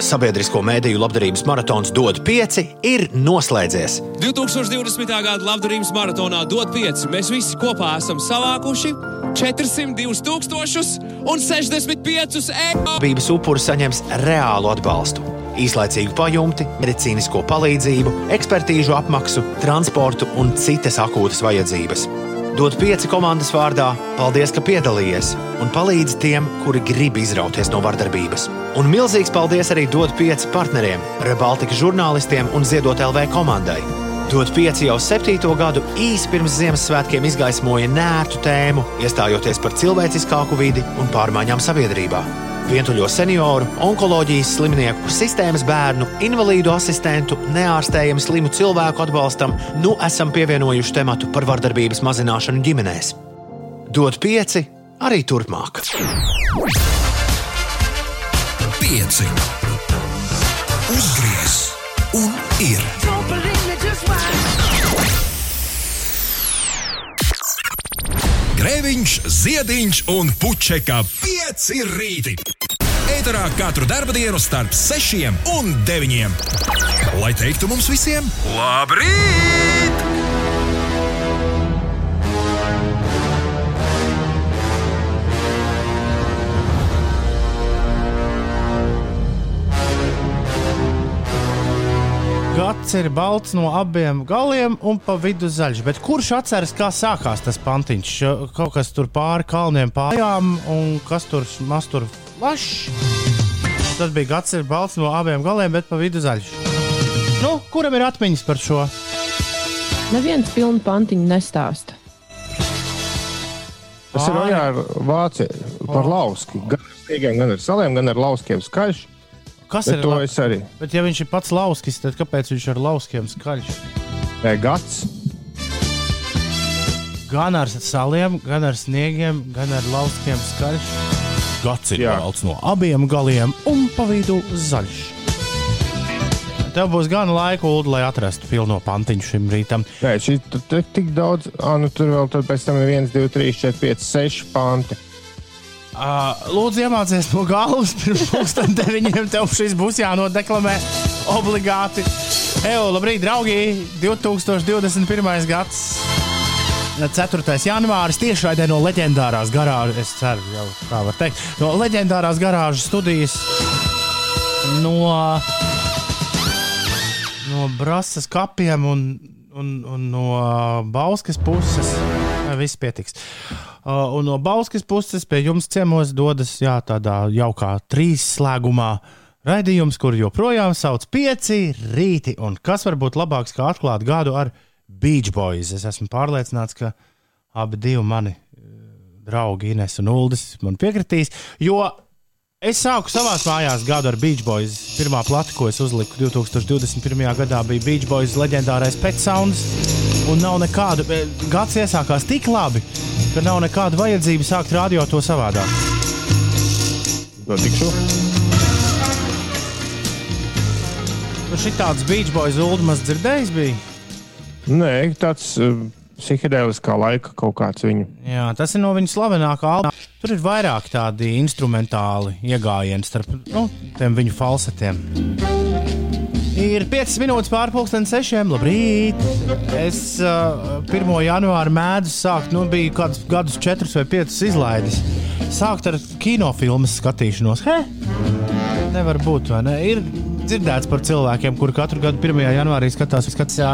Sabiedrisko mēdīju labdarības maratons DOT 5 ir noslēdzies. 2020. gada labdarības maratonā DOT 5 mēs visi kopā esam savākuši 402 065 eiro. Bības upuri saņems reālu atbalstu. Īslaicīgu pajumti, medicīnisko palīdzību, ekspertīžu apmaksu, transportu un citas akūtas vajadzības. Dod pieci komandas vārdā, paldies, ka piedalījies un palīdzi tiem, kuri grib izrauties no vardarbības. Un milzīgs paldies arī dod pieci partneriem, Rebaltika žurnālistiem un Ziedot LV komandai. Dod pieci jau septīto gadu īsi pirms Ziemassvētkiem izgaismoja nērtu tēmu, iestājoties par cilvēciskāku vidi un pārmaiņām sabiedrībā. Vientuļo senioru, onkoloģijas slimnieku, sistēmas bērnu, invalīdu asistentu, neārstējumu slimu cilvēku atbalstam, nu esam pievienojuši tematu par vardarbības mazināšanu ģimenēs. Dod pieci arī turpmāk. Pieci. Uzgriez un ir. Grēviņš, Ziediņš un Puķeka 5 rīti. Eterā katru dienu starp 6 un 9. Lai teiktu mums visiem, labrīt! Gads ir balts no abiem galiem un pa vidu zaļš. Bet kurš atceras, kā sākās tas pantiņš? Kaut kas tur pāri kalniem pārējām, un kas tur maz tur plašs. Tas bija gads ir balts no abiem galiem, bet pa vidu zaļš. Nu, kuram ir atmiņas par šo? Neviens pilnu pantiņu nestāsta. Tas ir Ai. ar vāciju par lauski. Gan ar stīgiem, gan ar saliem, gan ar lauskiem skaļš. Kas Bet ir to la- es arī. Bet, ja viņš ir pats lauskis, tad kāpēc viņš ar lauskiem skaļš? Nē, gads. Gan ar saliem, gan ar sniegiem, gan ar lauskiem skaļš. Gads ir balts no abiem galiem un pa vidu zaļš. Tev būs gan laika, Ulu, lai atrastu pilno pantiņu šim rītam. Nē, šī tur tik daudz. Ah, nu tur vēl tur pēc tam ir 1, 2, 3, 4, 5, 6 panti. Uh, lūdzu, iemācieties no galvas, pirms pusdienas deviņiem tev šis būs jānodeklamē obligāti. Evo, labrīt, draugi! 2021. gads, 4. janvāris, tiešraidē no leģendārās garāžas, es ceru, jau tā var teikt, no leģendārās garāžas studijas no, no Brasas kapiem un, un, un no Bauskas puses. Viss pietiks. Uh, un no Bauskas puses pie jums ciemos dodas jā, tādā jaukā trīs slēgumā raidījums, kur joprojām sauc pieci rīti. Un kas var būt labāks kā atklāt gadu ar Beach Boys? Es esmu pārliecināts, ka abi divi mani eh, draugi Ines un Uldis man piekritīs, jo es sāku savā mājās gadu ar Beach Boys. Pirmā plata, ko es uzliku 2021. gadā, bija Beach Boys leģendārais Pet Sounds. Un nav nekādu, eh, gads iesākās tik labi, ka nav nekāda vajadzība sākt radio to savādāk. Tikšu. Nu, šī tāds Beach Boys ultimas dzirdējis bija. Nē, tāds uh, psihedēliskā laika kaut kāds viņu. Jā, tas ir no viņa slavenākā albuma. Tur ir vairāk tādi instrumentāli iegājieni starp nu, viņu falsetiem. Ir 5 minūtes pārpusdienas sešiem. Labrīt! Es uh, 1. janvāra mēdzu sākt, nu, bija kādus gadus, 4 vai 5 izlaidis. Sākt ar kinofilmas skatīšanos. He? Nevar būt, vai ne? Ir dzirdēts par cilvēkiem, kuri katru gadu 1. janvārī skatās, skatās jā,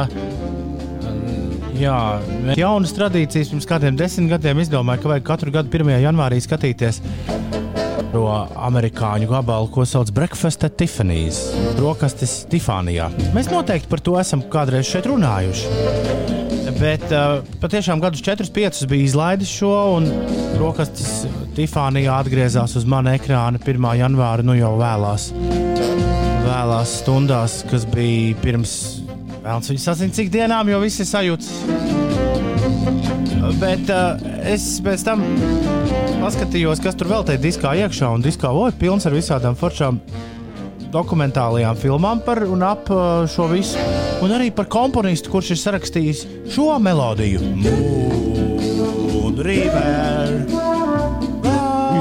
Jā, jaunas tradīcijas pirms kādiem desmit gadiem izdomāja, ka vajag katru gadu 1. janvārī skatīties to amerikāņu gabalu, ko sauc Breakfast at Tiffany's. Brokastis Tifānijā. Mēs noteikti par to esam kādreiz šeit runājuši. Bet uh, patiešām gadus 4-5 bija izlaidis šo, un brokastis Tifānijā atgriezās uz mana ekrāna 1. janvāra, nu jau vēlās, vēlās stundās, kas bija pirms Vēlams, viņi sazina, cik dienām jau viss ir sajūts. Bet uh, es pēc tam paskatījos, kas tur vēl tajā diskā iekšā. Un diskā vēl ir pilns ar visādām foršām dokumentālajām filmām par un ap uh, šo visu. Un arī par komponistu, kurš ir sarakstījis šo melodiju. Moon River.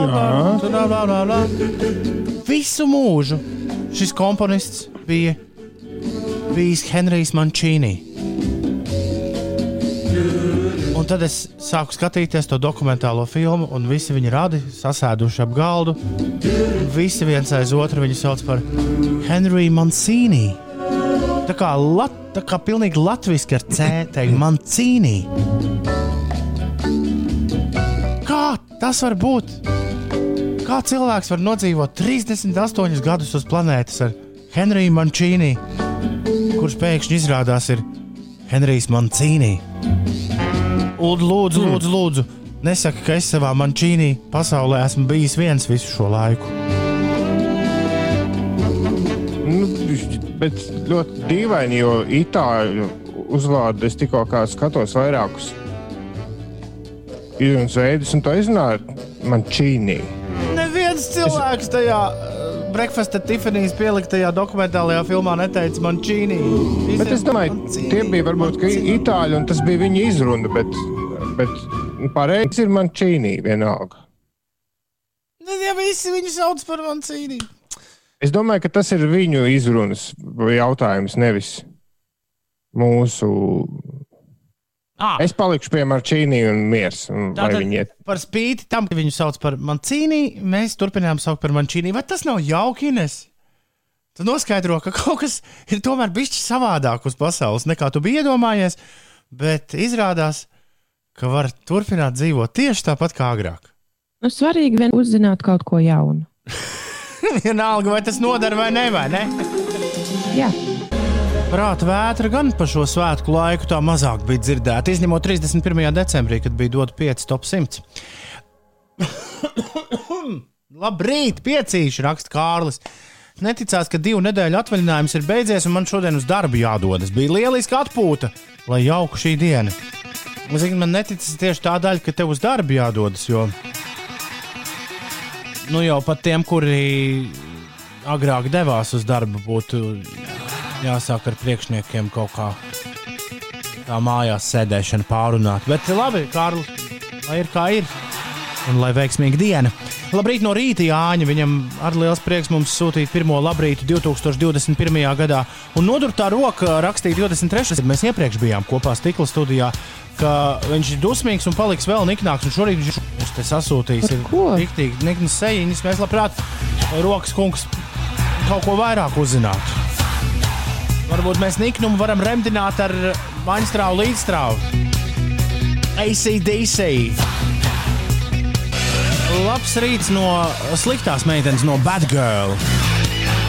La, la, la. Visu mūžu šis komponists bija bijis Henrijs Mančīnī. Un tad es sāku skatīties to dokumentālo filmu, un visi viņi radi sasēduši ap galdu. Visi viens aiz otru viņu sauc par Henriju Mancīnī. Tā kā, lat, tā kā pilnīgi latviešu ar C teikt, Mancīnī. Kā tas var būt? Kā cilvēks var nodzīvot 38 gadus uz planētas ar Henriju Mancīnī, kurš pēkšņi izrādās ir Henrijs Mancīnī? Lūdzu, lūdzu, lūdzu, lūdzu. Nesaki, ka es savā mančīnī pasaulē esmu bijis viens visu šo laiku. Nu, bet ļoti dīvaini, jo itāļu uzvārdu es tikko skatos vairākus izrunas veidus, un to izrunāju man čīnī. Neviens cilvēks tajā uh, Breakfast at Tiffany's pieliktajā dokumentālajā filmā neteica man čīnī. Bet es domāju, tie bija varbūt itāļi, un tas bija viņa izruna, bet, bet pareizi ir man čīnī vienalga. Ja visi viņu sauc par mancīnī. Es domāju, ka tas ir viņu izrunas jautājums, nevis mūsu. Ah. Es palikšu pie Marčīnī un miers. Un Tātad, par spīti tam, ka viņu sauc par mancīnī, mēs turpinām saukt par mancīnī. Vai tas nav jauki? Tu noskaidro, ka kaut kas ir tomēr bijis savādāk uz pasaules, nekā tu biji iedomājies, bet izrādās, ka var turpināt dzīvot tieši tāpat kā agrāk. Nu, svarīgi vien uzzināt kaut ko jaunu. Vienalga, vai tas noder vai nē, vai ne? Jā. Prāta vētra gan pa šo svētku laiku tā mazāk bija dzirdēta, izņemot 31. decembrī, kad bija dota 5 top 100. Labrīt, piecīši, raksta Kārlis. Neticās, ka divu nedēļu atvaļinājums ir beidzies, un man šodien uz darbu jādodas. Bija lieliska atpūta, lai jauka šī diena. Zini, man neticas tieši tā daļa, ka tev uz darbu jādodas, jo nu, jau pat tiem, kuri agrāk devās uz darbu, būtu jāsāk ar priekšniekiem kaut kā tā mājās sēdēšana pārunāt. Bet labi, Kārl, lai ir kā ir un lai veiksmīga diena. Labrīt no rīta, Jāņa. Viņam ar liels prieks mums sūtīt pirmo labrītu 2021. gadā. Un nodurtā roka rakstīja 23. Mēs iepriekš bijām kopā stikla studijā, ka viņš ir dusmīgs un paliks vēl niknāks. Un šorīt viņš mums te sasūtījis rīktīgi niknas sejiņas. Mēs labprāt, rokas kungs, kaut ko vairāk uzzinātu. Varbūt mēs niknumu varam remdināt ar maņstrāvu līdzstrāvu. ACDC. Labs rīts no sliktās meitenes, no Bad Girl.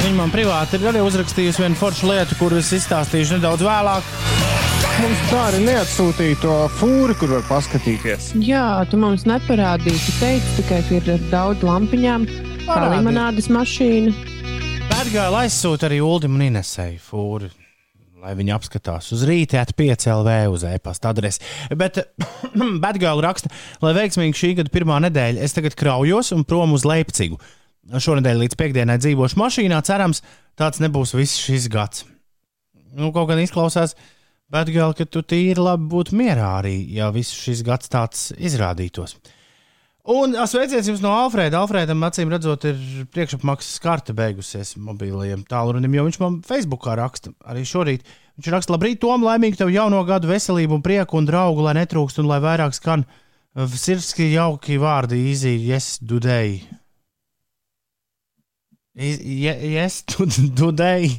Viņa man privāti ir arī uzrakstījusi vienu foršu lietu, kuras izstāstīšu nedaudz vēlāk. Mums tā arī neatsūtīja to fūri, kur var paskatīties. Jā, tu mums neparādīji. Tu teici tikai, ka ir daudz lampiņām, kā limonādes mašīna. Girl aizsūta arī Uldim un Inesēju fūri lai viņi apskatās uz rīta, atpieci LV uz e-pasta adresi. Bet Batgirl raksta, lai veiksmīgi šī gada pirmā nedēļa, es tagad kraujos un prom uz Leipcigu. Šonadēļ līdz piekdienai dzīvošu mašīnā, cerams, tāds nebūs viss šis gads. Nu, kaut gan izklausās, Batgirl, ka tu tīri labi būtu mierā arī, ja viss šis gads tāds izrādītos. Un sveiciens jums no Alfrēda. Alfrēdam, acīm redzot, ir priekšapmaksas karte beigusies mobilajiem tālrunim, jo viņš man Facebookā raksta arī šorīt. Viņš raksta, labrīt, Tom, laimīgi tev jauno gadu veselību un prieku un draugu, lai netrūkst un lai vairāk skan sirdsky jauki vārdi, easy, yes, today. Yes, today.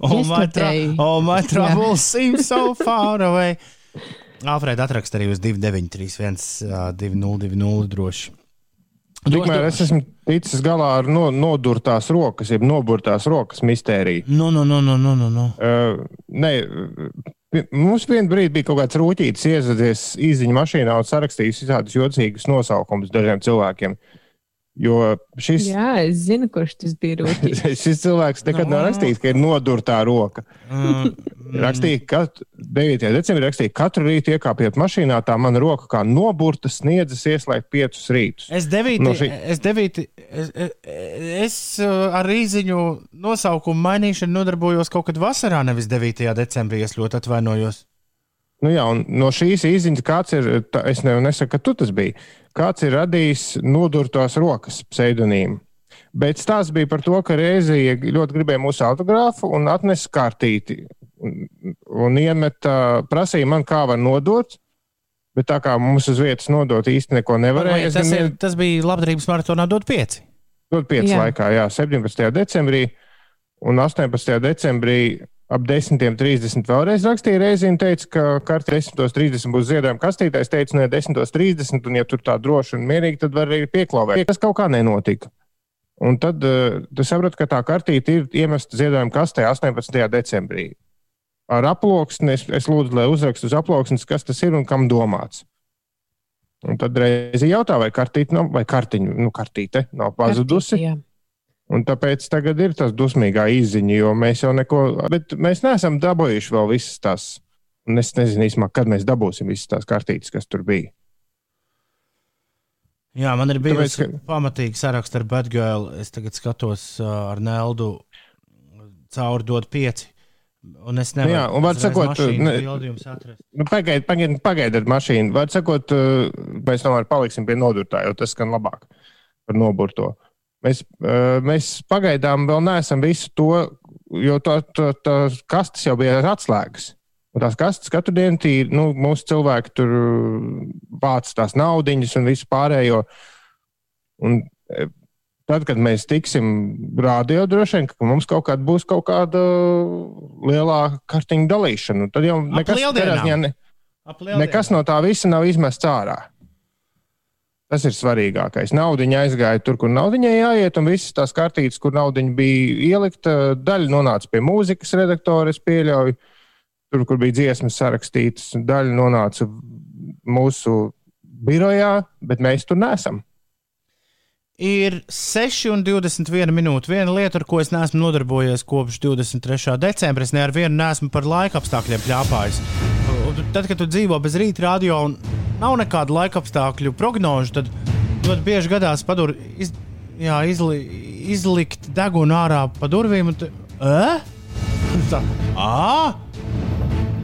All my, tra all my troubles seem so far away. Alfrēda atraksta arī uz 2931, 2020 droši. Tikmēr es esmu ticis galā ar no, nodurtās rokas, jeb noburtās rokas mistēriju. No, no, no, no, no, no. Uh, nē, mums vienā brīdī bija kaut kāds rūtītis iezadies īziņā mašīnā un sarakstījis visādus jocīgus nosaukumus dažiem cilvēkiem. Jo šis, Jā, es zinu, kurš tas bija. šis cilvēks nekad no. nav rakstījis, ka ir nodurtā roka. Mm. rakstīja, ka 9. decembrī rakstīja, ka katru rītu iekāpjot mašīnā, tā mana roka kā noburta sniedzas ieslēgt piecus rītus. Es 9. No šī... es, 9. es, es uh, ar rīziņu nosaukumu mainīšanu nodarbojos kaut kad vasarā, nevis 9. decembrī. Es ļoti atvainojos. Nu jā, no šīs izziņas kāds ir, tā, es nesaku, ka tu tas biji kāds ir radījis nodurtās rokas pseidonīmu. Bet stāsts bija par to, ka Rēzija ļoti gribēja mūsu autogrāfu un atnesa kārtīti. Un, un iemeta, prasīja man, kā var nodot. Bet tā kā mums uz vietas nodot īsti neko nevarēja. Vai, tas, ir, tas bija labdarības maratonā dot 5. Dot 5 jā. laikā, jā, 17. decembrī un 18. decembrī ap 10.30 vēlreiz rakstīja reizi un teica, ka kartē 10.30 būs ziedojuma kastītājs. Es teicu, ne 10.30, un ja tur tā droši un mierīgi, tad var arī pieklauvēt. Tas kaut kā nenotika. Un tad uh, tu saproti, ka tā kartīte ir iemesta ziedojuma kastē 18. decembrī. Ar aploksni es, es lūdzu, lai uzrakstu uz aploksnes, kas tas ir un kam domāts. Un tad reizi jautā, vai kartīte nav, vai kartiņa, nu, kartīte nav pazudusi. Kartīte, jā. Un tāpēc tagad ir tas dusmīgā izziņa, jo mēs jau neko, bet mēs neesam dabūjuši vēl visas tās. Un es nezinu īstenībā, kad mēs dabūsim visas tās kartītes, kas tur bija. Jā, man ir bijusi Tāpēc, ka... pamatīgi saraksts ar Batgirl. Es tagad skatos uh, ar Neldu cauri dot pieci. Un es nevaru. Jā, un var sakot, ne, nu, pagaidiet, pagaid, pagaidiet mašīnu. Var sakot, uh, mēs tomēr paliksim pie nodurtā, jo tas skan labāk par noburto. Uh, Mēs, mēs pagaidām vēl neesam visu to, jo tā, tā, tā kastes jau bija atslēgas. Un tās kastes katru dienu tīri, nu, mūsu cilvēki tur vāc tās naudiņas un visu pārējo. Un tad, kad mēs tiksim rādio, droši vien, ka mums kaut kāda būs kaut kāda lielāka kartiņa dalīšana. Tad jau nekas, ne, nekas no tā visa nav izmests ārā. Tas ir svarīgākais. Naudiņa aizgāja tur, kur naudiņai jāiet, un visas tās kartītes, kur naudiņa bija ielikta, daļa nonāca pie mūzikas redaktora, es pieļauju, tur, kur bija dziesmas sarakstītas, daļa nonāca mūsu birojā, bet mēs tur nesam. Ir 6,21 minūte. Viena lieta, ar ko es neesmu nodarbojies kopš 23. decembra, es ne ar vienu neesmu par laika apstākļiem pļāpājis. Tad, kad tu dzīvo bez rīta radio un nav nekādu laika apstākļu prognožu, tad ļoti bieži gadās padur, iz, jā, izli, izlikt degunu ārā pa durvīm. Tu, eh? Tā, à,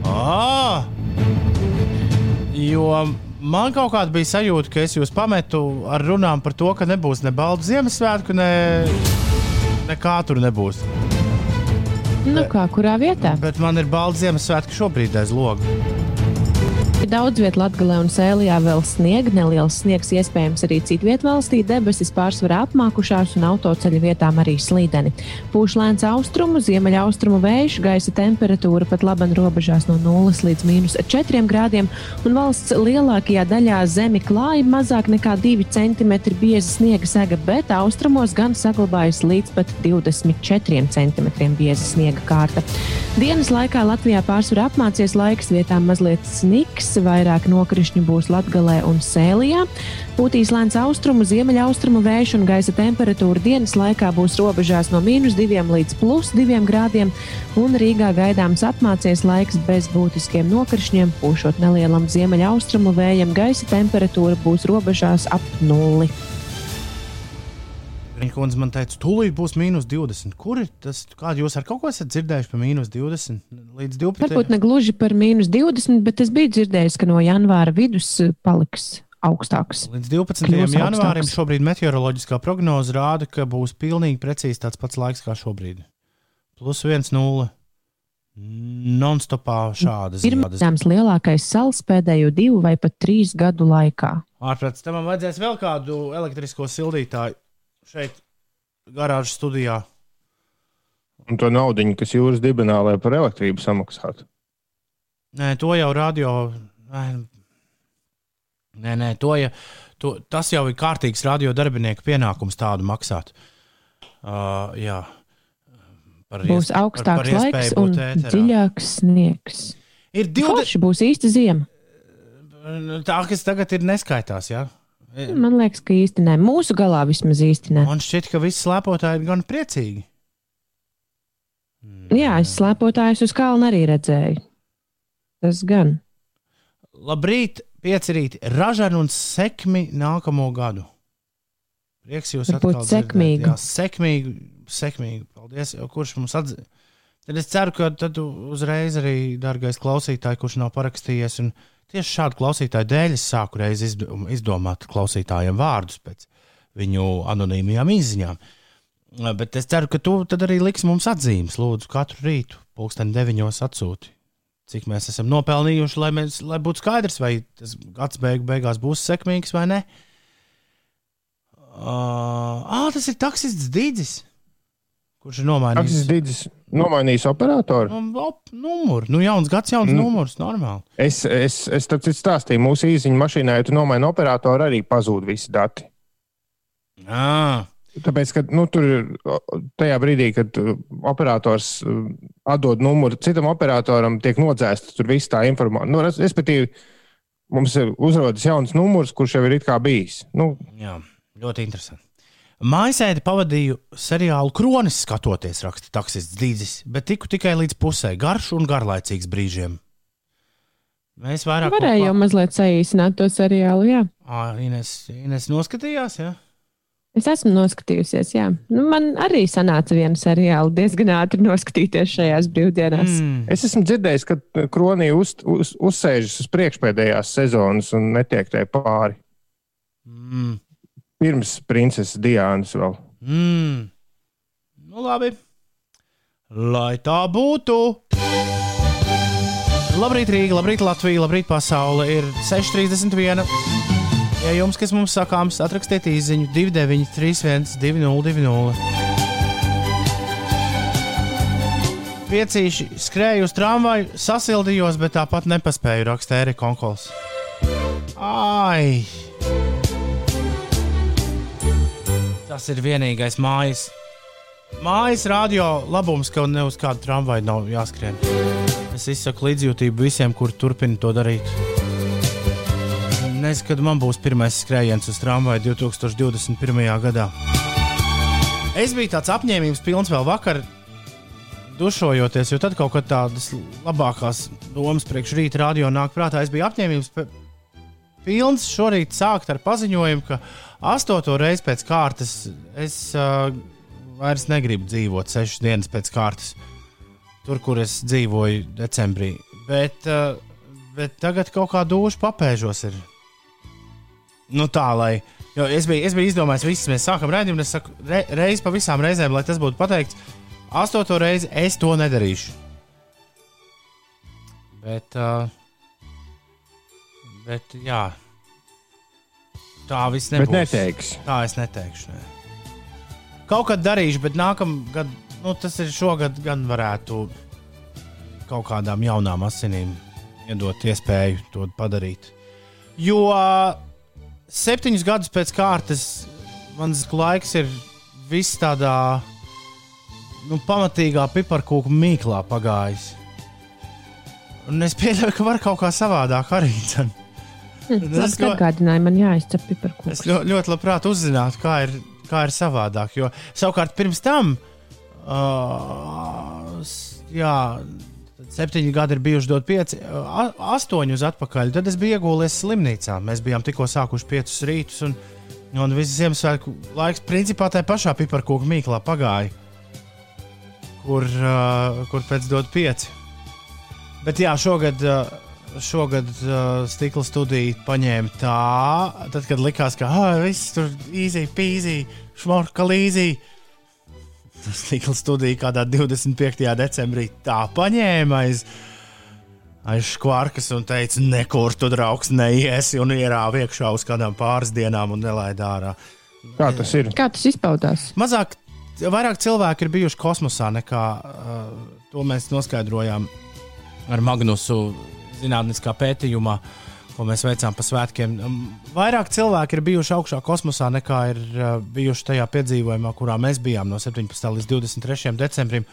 à. Jo man kaut kāda bija sajūta, ka es jūs pametu ar runām par to, ka nebūs ne balda Ziemassvētku, ne, nekā tur nebūs. Nu, kā kurā vietā? Bet man ir balda Ziemassvētku šobrīd aiz loga. Daudz vietā Latvijā un Sēlijā vēl sniega, neliels sniegs, iespējams arī citvietā valstī. Debesis pārsvarā apmākušās un autoceļa vietām arī slīdeni. Pūš lēns austrumu, ziemeļaustrumu vējš, gaisa temperatūra pat labi robežās no 0 līdz minus 4 grādiem, un valsts lielākajā daļā zemi klāja mazāk nekā 2 cm bieza sniega sega, bet austrumos gan saglabājas līdz pat 24 cm bieza sniega kārta. Dienas laikā Latvijā pārsvarā apmācies laiks, vietām mazliet sniks vairāk nokrišņu būs Latgalē un Sēlijā. Pūtīs lēns austrumu, ziemeļaustrumu vējš un gaisa temperatūra dienas laikā būs robežās no mīnus 2 līdz plus 2 grādiem, un Rīgā gaidāms apmācies laiks bez būtiskiem nokrišņiem, pūšot nelielam ziemeļaustrumu vējam, gaisa temperatūra būs robežās ap nulli. Viņa kundze man teica, tūlīt būs mīnus 20. Kur ir tas? Kādu jūs ar kaut ko esat dzirdējuši par mīnus 20 līdz 12? Varbūt ne gluži par mīnus 20, bet es biju dzirdējis, ka no janvāra vidus eh, paliks augstāks. Līdz 12. janvārim augstāks. šobrīd meteoroloģiskā prognoze rāda, ka būs pilnīgi precīzi tāds pats laiks kā šobrīd. Plus 1,0. Non-stopā šādas lietas. Pirmais lielākais sals pēdējo divu vai pat trīs gadu laikā. Ārprāts, tam vajadzēs vēl kādu elektrisko sildītāju šeit, garāžas studijā. Un to naudu, kas jūras dibenā, lai par elektrību samaksātu. Nē, to jau radio. Nē, nē, to, ja, to, tas jau ir kārtīgs radio darbinieku pienākums tādu maksāt. Uh, jā. Par būs iesp... augstāks par, par laiks un ēterā. dziļāks sniegs. Ir 20. Forši būs īsta ziema. Tā, kas tagad ir neskaitās, jā. Ja? Man liekas, ka īsti nē. Mūsu galā vismaz īsti nē. Man šķiet, ka visi slēpotāji ir gan priecīgi. Jā, es slēpotājus uz kalna arī redzēju. Tas gan. Labrīt, pieci rīti, ražani un sekmi nākamo gadu. Prieks jūs atkal sekmīgi. Jā, sekmīgi, sekmīgi. Paldies, kurš mums atzīst. Tad es ceru, ka tad uzreiz arī, dārgais klausītāj, kurš nav parakstījies un Tieši šādu klausītāju dēļ es sāku reiz izdomāt klausītājiem vārdus pēc viņu anonīmajām izziņām. Bet es ceru, ka tu arī liksi mums atzīmes. Lūdzu, katru rītu, pulksten deviņos atsūti. Cik mēs esam nopelnījuši, lai, mēs, lai būtu skaidrs, vai tas gads beig, beigās būs sekmīgs vai nē. Uh, ah, tas ir taksists Dīdzis. Kurš ir nomainījis? Taksists Dīdzis nomainījis operatoru. Nu, op, numuru. Nu, jauns gads, jauns mm. numurs. Normāli. Es, es, es tad stāstīju, mūsu īziņa mašīnā, ja tu nomaini operatoru, arī pazūd visi dati. Ah. Tāpēc, ka nu, tur ir tajā brīdī, kad uh, operators uh, atdod numuru citam operatoram, tiek nodzēsta tur viss tā informācija. Nu, respektīvi, mums uzrodas jauns numurs, kurš jau ir bijis. Nu, Jā, ļoti interesanti. Mājasēdi pavadīju seriālu Kronis, skatoties, raksta taksists Dīdzis, bet tiku tikai līdz pusē, garš un garlaicīgs brīžiem. Mēs vairāk varējām kopā... mazliet saīsināt to seriālu. Jā, à, Ines, Ines noskatījās. Jā? Es esmu noskatījusies, jā. Nu, man arī sanāca viena seriāla diezgan ātri noskatīties šajās brīvdienās. Mm. Es esmu dzirdējis, ka Kronija uz, uz, uzsēžas uz priekšpēdējās sezonas un netiek tai pāri. Mm. Pirms princeses Diānas vēl. Mm. Nu, labi. Lai tā būtu. Labrīt, Rīga, labrīt, Latvija, labrīt, pasaule. Ir 6.31. Ja jums kas mums sakāms, atrakstiet īsiņu 2931, 202. Piecīši skrēju uz tramvaju, sasildījos, bet tāpat nepaspēju rakstīt Erika Konkols. Ai! Tas ir vienīgais mājas. Mājas radio labums, ka ne uz kādu tramvaju nav jāskrien. Es izsaku līdzjūtību visiem, kuri turpina to darīt nezinu, kad man būs pirmais skrējiens uz tramvaju 2021. gadā. Es biju tāds apņēmības pilns vēl vakar, dušojoties, jo tad kaut kad tādas labākās domas priekš rīta radio nāk prātā. Es biju apņēmības pilns šorīt sākt ar paziņojumu, ka astoto reizi pēc kārtas es uh, vairs negribu dzīvot sešas dienas pēc kārtas, tur, kur es dzīvoju decembrī. Bet, uh, bet tagad kaut kā duša papēžos. Ir nu, tā, lai. Jo es biju, es biju izdomājis, ka mēs sākam raidījumu, un es saku, re, reizi pa visām reizēm, lai tas būtu pateikts. Astoto reizi es to nedarīšu. Bet, uh, bet jā, tā viss nebūs. Bet neteiks. Tā es neteikšu. Ne. Kaut kad darīšu, bet nākamgad, nu, tas ir šogad, gan varētu kaut kādām jaunām asinīm iedot iespēju to padarīt. Jo septiņus gadus pēc kārtas mans laiks ir viss tādā nu, pamatīgā piparkūku mīklā pagājis. Un es pieļauju, ka var kaut kā savādāk arī. Hm, tas ļoti atgādināja man jāizcep piparkūku. Es ļoti, ļoti labprāt uzzinātu, kā ir, kā ir savādāk. Jo savukārt pirms tam, uh, jā, septiņi gadi ir bijuši dot pieci, astoņus atpakaļ. Tad es biju iegūlis slimnīcā. Mēs bijām tikko sākuši piecus rītus, un, un viss Ziemassvētku laiks principā tajā pašā piparkūka mīklā pagāja, kur, uh, kur pēc dot pieci. Bet jā, šogad. Uh, Šogad uh, stikla studija paņēma tā, tad, kad likās, ka ah, viss tur īzī, pīzī, šmorka līzī. Stikla studija kādā 25. decembrī tā paņēma aiz, aiz skvarkas un teica, nekur tu draugs neiesi un ierāva iekšā uz kādām pāris dienām un nelaid ārā. Kā tas ir? Kā tas izpaudās? Mazāk, vairāk cilvēki ir bijuši kosmosā nekā uh, to mēs noskaidrojām ar Magnusu zinātniskā pētījumā. Ko mēs veicām pa svētkiem. Um, vairāk cilvēki ir bijuši augšā kosmosā nekā ir uh, bijuši tajā piedzīvojumā, kurā mēs bijām no 17. līdz 23. decembrim.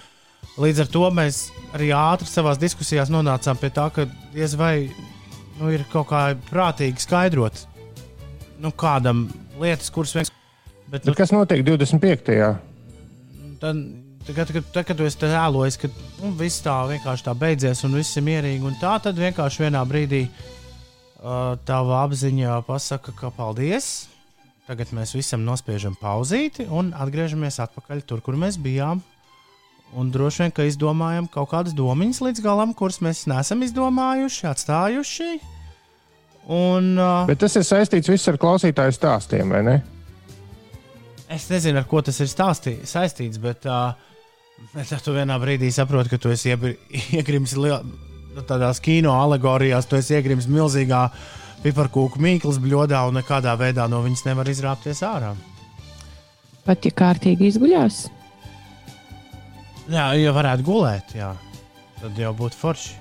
Līdz ar to mēs arī ātri savā diskusijās nonācām pie tā, ka diez vai nu, ir kaut kā prātīgi skaidrot nu, kādam lietas, kuras vienkārši. Bet, nu, Bet kas notiek 25. Tad, Tagad, kad, tagad, kad es tēlojos, ka nu, viss tā vienkārši tā beidzies un viss ir mierīgi, un tā tad vienkārši vienā brīdī uh, tava apziņā pasaka, ka paldies. Tagad mēs visam nospiežam pauzīti un atgriežamies atpakaļ tur, kur mēs bijām. Un droši vien, ka izdomājam kaut kādas domas līdz galam, kuras mēs neesam izdomājuši, atstājuši. Un, uh, Bet tas ir saistīts viss ar klausītāju stāstiem, vai ne? Es nezinu, ar ko tas ir stāstī, saistīts, bet uh, Es ar to vienā brīdī saprotu, ka tu esi iegrimis lielā, nu, tādās kino alegorijās, tu esi iegrimis milzīgā piparkūku mīklas bļodā un nekādā veidā no viņas nevar izrāpties ārā. Pat ja kārtīgi izguļās. Jā, ja varētu gulēt, jā. tad jau būtu forši.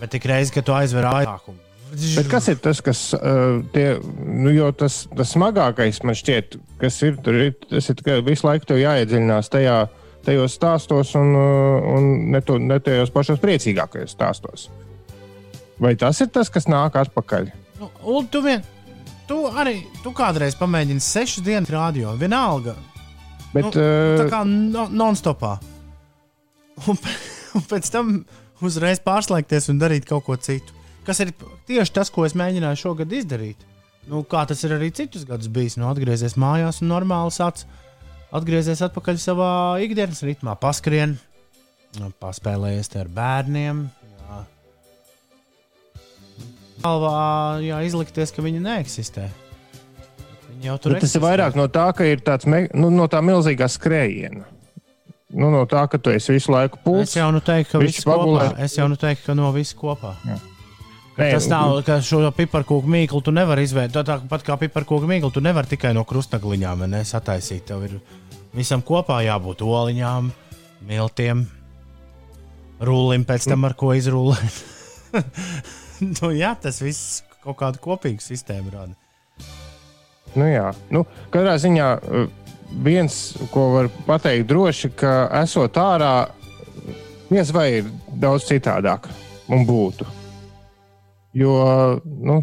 Bet tik reizi, kad tu aizver aizsākumu. Bet kas ir tas, kas uh, tie, nu, tas, tas smagākais man šķiet, kas ir tur, ir, tas ir, ka visu laiku tev jāiedziļinās tajā, tajos stāstos un, eh, un ne, tu, ne tajos pašos priecīgākajos stāstos. Vai tas ir tas, kas nāk atpakaļ? Nu, Ulu, tu, vien, tu arī tu kādreiz pamēģini sešu dienu rādio, vienalga. Bet, nu, uh, tā eh, kā no, non-stopā. Un, un pēc tam uzreiz pārslēgties un darīt kaut ko citu kas ir tieši tas, ko es mēģināju šogad izdarīt. Nu, kā tas ir arī citus gadus bijis, nu, atgriezies mājās un normāli sācis atgriezties atpakaļ savā ikdienas ritmā, paskrien, nu, paspēlējies ar bērniem. Jā. Galvā jā, izlikties, ka viņi neeksistē. Viņi nu, tas eksistē. ir vairāk no tā, ka ir tāds nu, no tā milzīgā skrējiena. Nu, no tā, ka tu esi visu laiku pūlis. Es jau nu teiktu, ka viss kopā. Es jau nu teiktu, ka no viss kopā. Jā. Ei, tas nav, ka šo piparkūku mīklu tu nevari izveidot. Tāpat kā piparkūku mīklu, tu nevari tikai no krustagliņām ne, sataisīt. Tev ir visam kopā jābūt oliņām, miltiem, rūlim, pēc tam ar ko izrūlēt. nu, jā, tas viss kaut kādu kopīgu sistēmu rada. Nu, jā, nu, katrā ziņā eh, viens, ko var pateikt droši, ka esot ārā, diez vai ir daudz citādāk un būtu. Jo nu,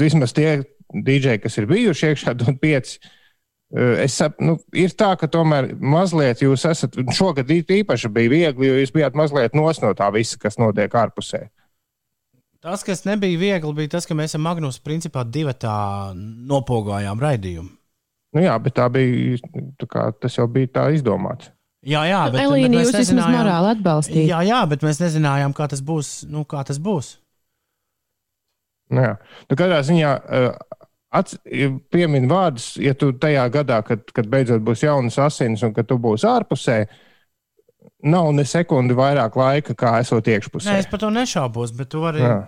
vismaz tie dīdžeji, kas ir bijuši iekšā, un pieci. Eh, es saprotu, nu, ir tā, ka tomēr mazliet jūs esat, šogad īpaši bija viegli, jo jūs bijāt mazliet nos no tā visa, kas notiek ārpusē. Tas, kas nebija viegli, bija tas, ka mēs ar Magnusu principā divi tā nopogājām raidījumu. Nu jā, bet tā bija, tā kā, tas jau bija tā izdomāts. Jā, jā, bet, Elīna, bet mēs jūs vismaz morāli atbalstījāt. Jā, jā, bet mēs nezinājām, kā tas būs. Nu, kā tas būs. Nu, jā. nu, katrā ziņā eh, piemin vārdus, ja tu tajā gadā, kad, kad beidzot būs jaunas asins un kad tu būsi ārpusē, nav ne sekundi vairāk laika, kā esot iekšpusē. Nē, es par to nešaubos, bet tu vari, jā.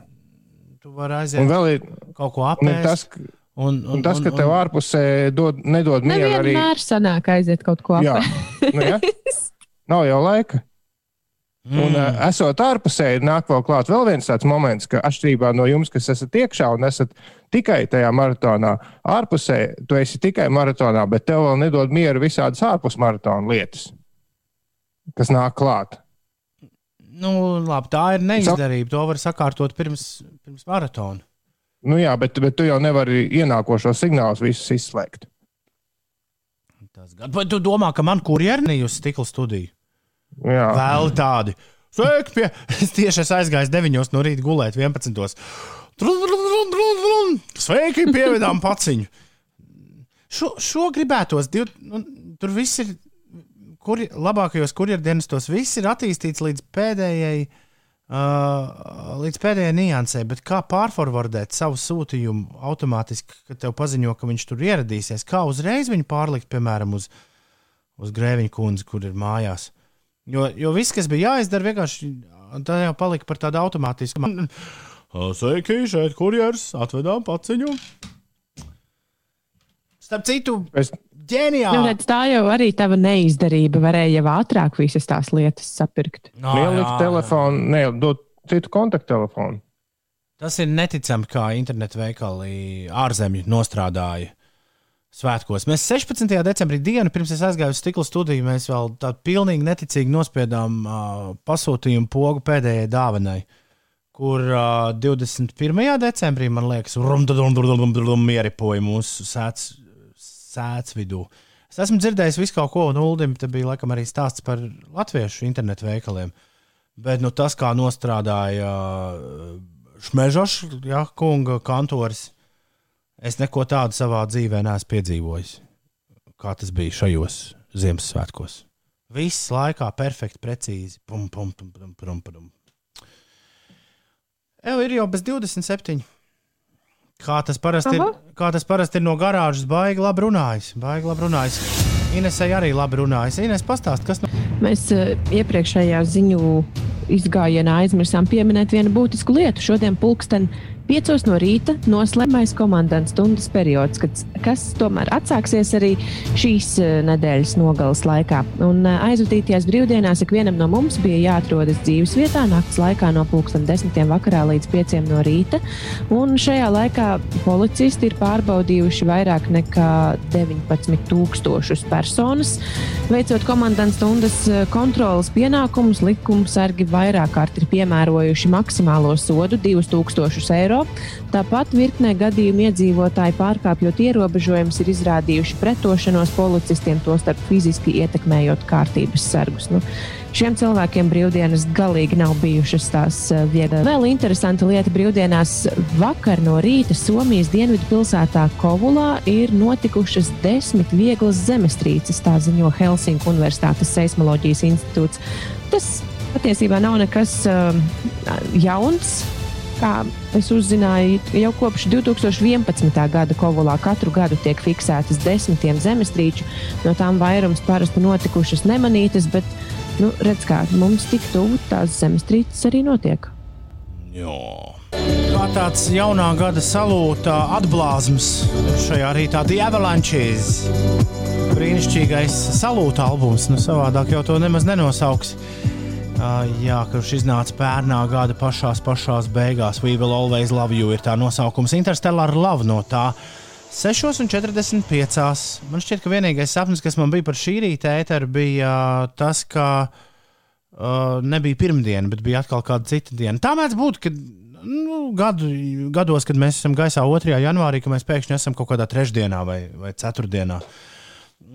tu vari aiziet un vēl ir, kaut ko apēst. Un tas, un, un, un tas, ka un, tev ārpusē dod, nedod mieru, arī vienmēr sanāk aiziet kaut ko apēst. Nu jā, nu, ja? nav jau laika. Mm. Un, esot ārpusē, ir nāk vēl klāt vēl viens tāds moments, ka atšķirībā no jums, kas esat iekšā un esat tikai tajā maratonā, ārpusē, tu esi tikai maratonā, bet tev vēl nedod mieru visādas ārpus maratona lietas, kas nāk klāt. Nu, labi, tā ir neizdarība. To var sakārtot pirms, pirms maratona. Nu jā, bet, bet tu jau nevari ienākošos signālus visus izslēgt. Tas gan, bet tu domā, ka man kurjeris ir uz stikla studiju? Vēl tādi. Sveiki, pie... es tieši es aizgāju 9 no rīta gulēt 11. Sveiki, pievedām paciņu. Šo, šo gribētos, div, nu, tur viss ir, kur, labākajos kurjerdienas tos viss ir attīstīts līdz pēdējai, uh, līdz pēdējai niansē, bet kā pārforwardēt savu sūtījumu automātiski, kad tev paziņo, ka viņš tur ieradīsies, kā uzreiz viņu pārlikt, piemēram, uz, uz grēviņu kundzi, kur ir mājās. Uh, Jo, jo viss, kas bija jāizdara, vienkārši tā jau palika par tādu automātisku. Sveiki, šeit kurjers atvedām paciņu. Starp citu, es... ģeniāli. Nu, tā jau arī tava neizdarība varēja jau ātrāk visas tās lietas sapirkt. No, Ielikt telefonu, ne, dot citu kontakttelefonu. Tas ir neticami, kā internetu veikali ārzemju nostrādāja svētkos. Mēs 16. decembrī, dienu pirms es aizgāju uz stikla studiju, mēs vēl tādu pilnīgi neticīgi nospiedām uh, pasūtījumu pogu pēdējai dāvanai. Kur uh, 21. decembrī, man liekas, ieripoja mūsu sēdz, sēdz vidū. Es esmu dzirdējis visu kaut ko, un Ulim te bija laikam arī stāsts par latviešu internetu veikaliem. Bet nu, tas, kā nostrādāja uh, Šmežoša ja, kunga kantors, uh, es neko tādu savā dzīvē neesmu piedzīvojis, kā tas bija šajos Ziemassvētkos. Viss laikā perfekti, precīzi. Pum, pum, pum, pum, pum, pum. Evo ir jau bez 27. Kā tas parasti ir, kā tas parasti ir no garāžas, baigi labi runājis. Baigi labi runājis. Inesai arī labi runājis. Ines, pastāst, kas no Mēs uh, iepriekšējā ziņu izgājienā aizmirsām pieminēt vienu būtisku lietu. Šodien pulksten 5 no rīta noslēgmais komandas stundas periods, kad, kas tomēr atsāksies arī šīs eh, nedēļas nogales laikā. Un eh, aizvadītajās brīvdienās ikvienam no mums bija jāatrodas dzīves vietā naktas laikā no pulksten 10 vakarā līdz 5 no rīta. Un šajā laikā policisti ir pārbaudījuši vairāk nekā 19,000 personas. Veicot komandas stundas eh, kontrolas pienākumus, likumsargi vairāk kārt ir piemērojuši maksimālo sodu - 2000 eiro. Tāpat virknē gadījumu iedzīvotāji pārkāpjot ierobežojumus ir izrādījuši pretošanos policistiem, tostarp fiziski ietekmējot kārtības sargus. Nu, Šiem cilvēkiem brīvdienas galīgi nav bijušas tās eh, vieglas. Vēl interesanta lieta brīvdienās vakar no rīta Somijas dienvidu pilsētā Kovulā ir notikušas desmit vieglas zemestrīces, tā ziņo Helsinku Universitātes seismoloģijas institūts. Tas patiesībā nav nekas uh, jauns. Kā es uzzināju, jau kopš 2011. gada Kovulā katru gadu tiek fiksētas desmitiem zemestrīču. No tām vairums parasti notikušas nemanītas, bet, nu, redz, kā mums tik tuvu tās zemestrīces arī notiek. Kā tāds jaunā gada salūta atblāzums šajā rītā, The Avalanches. Brīnišķīgais salūta albums, nu savādāk jau to nemaz nenosauks. Uh, jā, kurš iznāca pērnā gada pašās, pašās beigās. We will always love you ir tā nosaukums. Interstellar love no tā. 6,45. Man šķiet, ka vienīgais sapnis, kas man bija par šī rīta ēteru, bija uh, tas, ka uh, nebija pirmdiena, bet bija atkal kāda cita diena. Tā mēdz būt, ka nu, gadu, gados, kad mēs esam gaisā 2. janvārī, ka mēs pēkšņi esam kaut kādā trešdienā vai, vai ceturtdienā.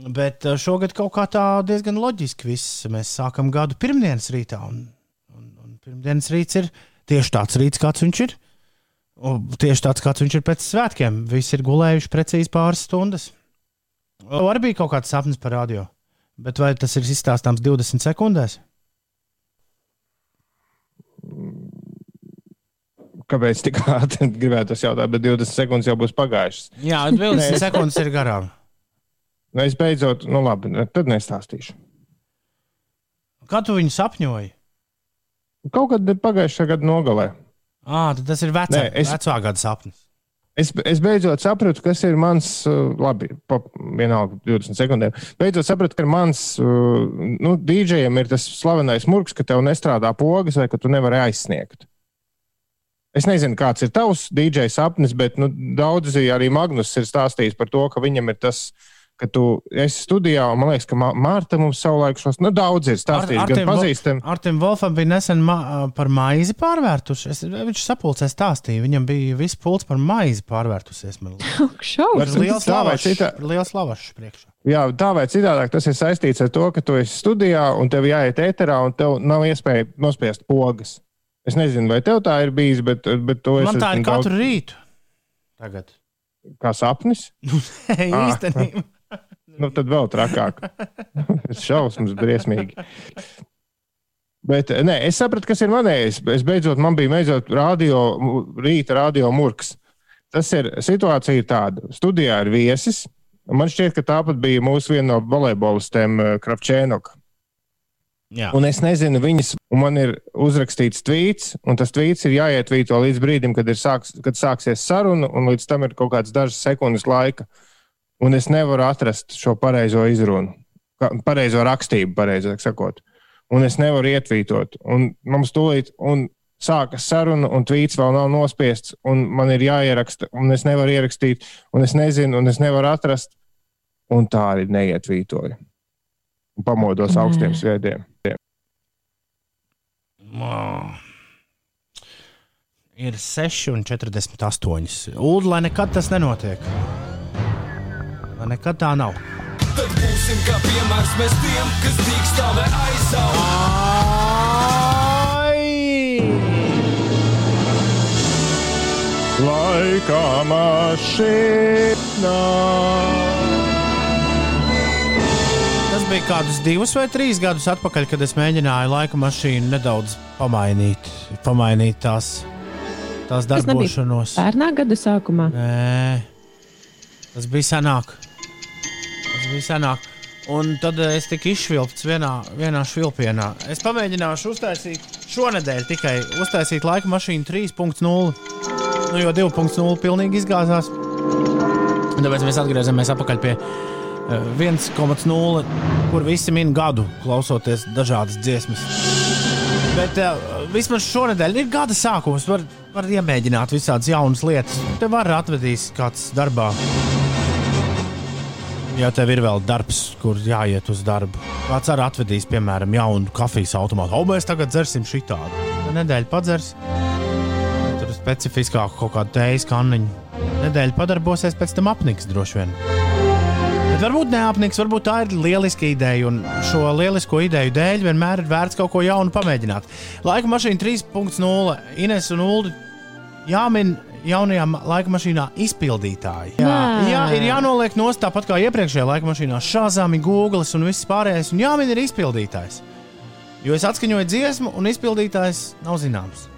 Bet uh, šogad kaut kā tā diezgan loģiski viss. Mēs sākam gadu pirmdienas rītā, un, un, un pirmdienas rīts ir tieši tāds rīts, kāds viņš ir. Un tieši tāds, kāds viņš ir pēc svētkiem. Visi ir gulējuši precīzi pāris stundas. Var bija kaut kāds sapnis par radio, bet vai tas ir izstāstāms 20 sekundēs? Kāpēc tik ātri gribētu tas jautāt, bet 20 sekundes jau būs pagājušas? Jā, 20 sekundes ir garām. Es beidzot, nu labi, tad nestāstīšu. Kā tu viņu sapņoji? Kaut kad pagājušā gada nogalē. À, tas ir vecā, Nē, es- vecā gada sapnis. Es, es beidzot sapratu, kas ir mans, uh, labi, pa, vienalga 20 sekundēm. Beidzot sapratu, ka mans, uh, nu, dīdžejam ir tas slavenais murgs, ka tev nestrādā pogas vai ka tu nevari aizsniegt. Es nezinu, kāds ir tavs dīdžeja sapnis, bet nu, daudzi arī Magnus ir stāstījis par to, ka viņam ir tas, ka tu esi studijā, un man liekas, ka Mā- Mārta mums savulaik šos, nu, daudz ir stāstījis, gan pazīstami. Artim Wolfam bija nesen ma par maizi pārvērtuši. Es, viņš sapulcē stāstīja, viņam bija viss pults par maizi pārvērtusies. Man liekas, Šausmas! Var- liels lavašs, citā- liels lavašs priekšā. Jā, tā vai citādāk tas ir saistīts ar to, ka tu esi studijā un tev jāiet ēterā un tev nav iespēja nospiest pogas. Es nezinu, vai tev tā ir bijis, bet, bet to es Man tā ir katru daudz- rītu. Tagad. kā sapnis. Īstenībā. Nu, tad vēl trakāk. Šausmas, briesmīgi. Bet nē, es sapratu, kas ir manējais. Es beidzot, man bija beidzot radio, rīta radio murgs. Tas ir situācija tāda. Studijā ir viesis. Man šķiet, ka tāpat bija mūsu viena no volejbolistiem, eh, Kravčēnoka. Jā. Un es nezinu, viņas, un man ir uzrakstīts tvīts, un tas tvīts ir jāietvīto līdz brīdim, kad, sāks, kad sāksies saruna, un līdz tam ir kaut kāds dažas sekundes laika. Un es nevaru atrast šo pareizo izrunu, kā- pareizo rakstību, pareizāk sakot. Un es nevaru ietvītot. Un mums tūlīt, un sākas saruna, un tvīts vēl nav nospiests, un man ir jāieraksta, un es nevaru ierakstīt, un es nezinu, un es nevaru atrast. Un tā arī neietvītoju. Un pamodos Nē. augstiem svētdiem. Wow. Ir 6,48. Ulu, lai nekad tas nenotiek. Nekad tā nav. Tad būsim kā piemērs mēs tiem, kas dīkstāvē aizaug. Laika mašīnā. Tas bija kādus divus vai trīs gadus atpakaļ, kad es mēģināju laika mašīnu nedaudz pamainīt, pamainīt tās tās darbošanos. pērnā gada sākumā. Nē, tas bija senāk. Tas bija senāk. Un tad eh, es tiku izšvilpts vienā, vienā švilpienā. Es pamēģināšu uztaisīt šonadēļ tikai uztaisīt laika mašīnu 3.0. Nu, jo 2.0 pilnīgi izgāzās. Un Tāpēc mēs atgriezāmies atpakaļ pie eh, 1.0, kur visi min gadu, klausoties dažādas dziesmas. Bet uh, vismaz šonadēļ ir gada sākums. Var, var iemēģināt visādas jaunas lietas. Te var atvedīs kāds darbā. Ja tev ir vēl darbs, kur jāiet uz darbu, kāds arī atvedīs, piemēram, jaunu kafijas automātu. O, mēs tagad dzersim šitādu. Nedēļa padzers, tur specifiskāku kaut kādu tējas kanniņu. Nedēļa padarbosies, pēc tam apniks droši vien. Bet varbūt neapniks, varbūt tā ir lieliska ideja, un šo lielisko ideju dēļ vienmēr ir vērts kaut ko jaunu pamēģināt. Laika mašīna 3.0, Ines un Ulu jāmin jaunajā laika mašīnā izpildītāji. Jā, Nē. jā, ir jānoliek nost tāpat kā iepriekšējā laika mašīnā. Šāzāmi, Google un viss pārējais, un jāmin ir izpildītājs. Jo es atskaņoju dziesmu, un izpildītājs nav zināms. Man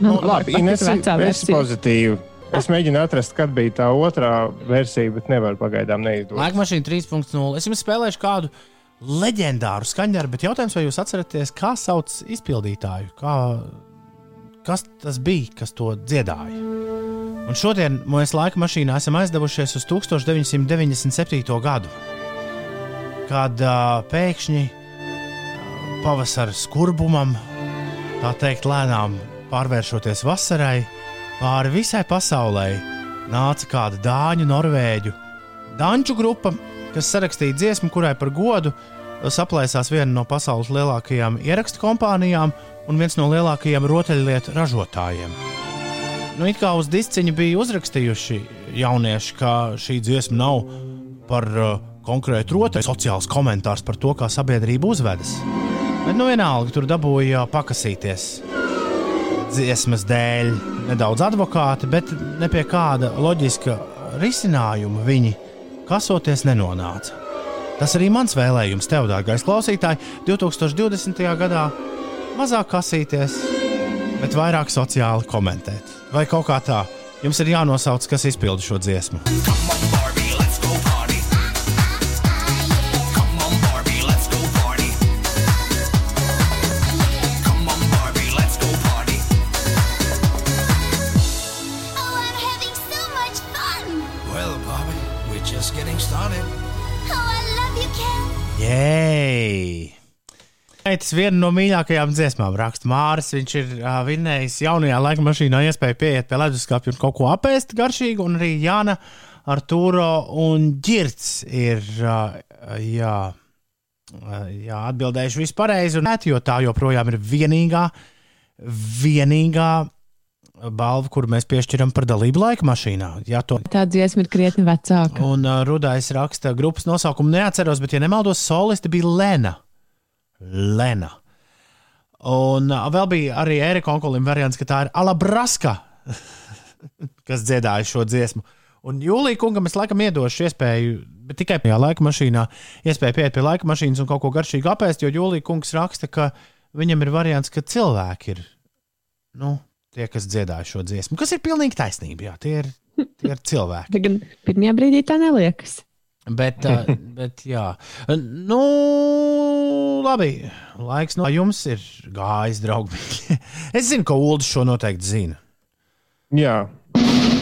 Nu, Labi, Ines, es pozitīvi. Es mēģinu atrast, kad bija tā otrā versija, bet nevaru pagaidām neizdodas. Laika mašīna 3.0. Es jums spēlēšu kādu leģendāru skaņdarbu, bet jautājums, vai jūs atceraties, kā sauc izpildītāju? Kā, kas tas bija, kas to dziedāja? Un šodien mēs laika mašīnā esam aizdevušies uz 1997. gadu, kad uh, pēkšņi uh, pavasara skurbumam, tā teikt, lēnām pārvēršoties vasarai, pāri visai pasaulē nāca kāda dāņu, norvēģu, danču grupa, kas sarakstīja dziesmu, kurai par godu saplēsās viena no pasaules lielākajām ierakstu kompānijām un viens no lielākajiem rotaļlietu ražotājiem. Nu, it kā uz disciņa bija uzrakstījuši jaunieši, ka šī dziesma nav par uh, konkrētu rotaļu, sociāls komentārs par to, kā sabiedrība uzvedas. Bet, nu, vienalga, tur dabūja pakasīties dziesmas dēļ nedaudz advokāti, bet ne pie kāda loģiska risinājuma viņi kasoties nenonāca. Tas arī mans vēlējums tev, dārgais klausītāj, 2020. gadā mazāk kasīties, bet vairāk sociāli komentēt. Vai kaut kā tā, jums ir jānosauc, kas izpilda šo dziesmu. Tas viena no mīļākajām dziesmām raksta Māris. Viņš ir uh, vinnējis jaunajā laika mašīnā iespēju pieiet pie leduskapja un kaut ko apēst garšīgu. Un arī Jāna ar Tūro un Girts ir uh, jā, uh, jā, atbildējuši vispārreizi. Jo tā joprojām ir vienīgā, vienīgā balva, kuru mēs piešķiram par dalību laika mašīnā. Ja to Tā dziesma ir krietni vecāka. Un uh, Rudais raksta grupas nosaukumu, neatceros, bet, ja nemaldos, solisti bija Lena. Lena. Un vēl bija arī Erika Onkulim variants, ka tā ir Alabraska, kas dziedāja šo dziesmu. Un Jūlijā kungam es laikam iedošu iespēju, bet tikai tajā laika mašīnā, iespēju pieiet pie laika mašīnas un kaut ko garšīgu apēst, jo Jūlijā kungs raksta, ka viņam ir variants, ka cilvēki ir nu, tie, kas dziedāja šo dziesmu. Kas ir pilnīgi taisnība, jā, tie ir, tie ir cilvēki. Pirmajā brīdī tā neliekas. Bet, uh, bet jā, nu, labi. Laiks no jums ir gājis, draugi. es zinu, ka Ulas šo noteikti zina. Jā,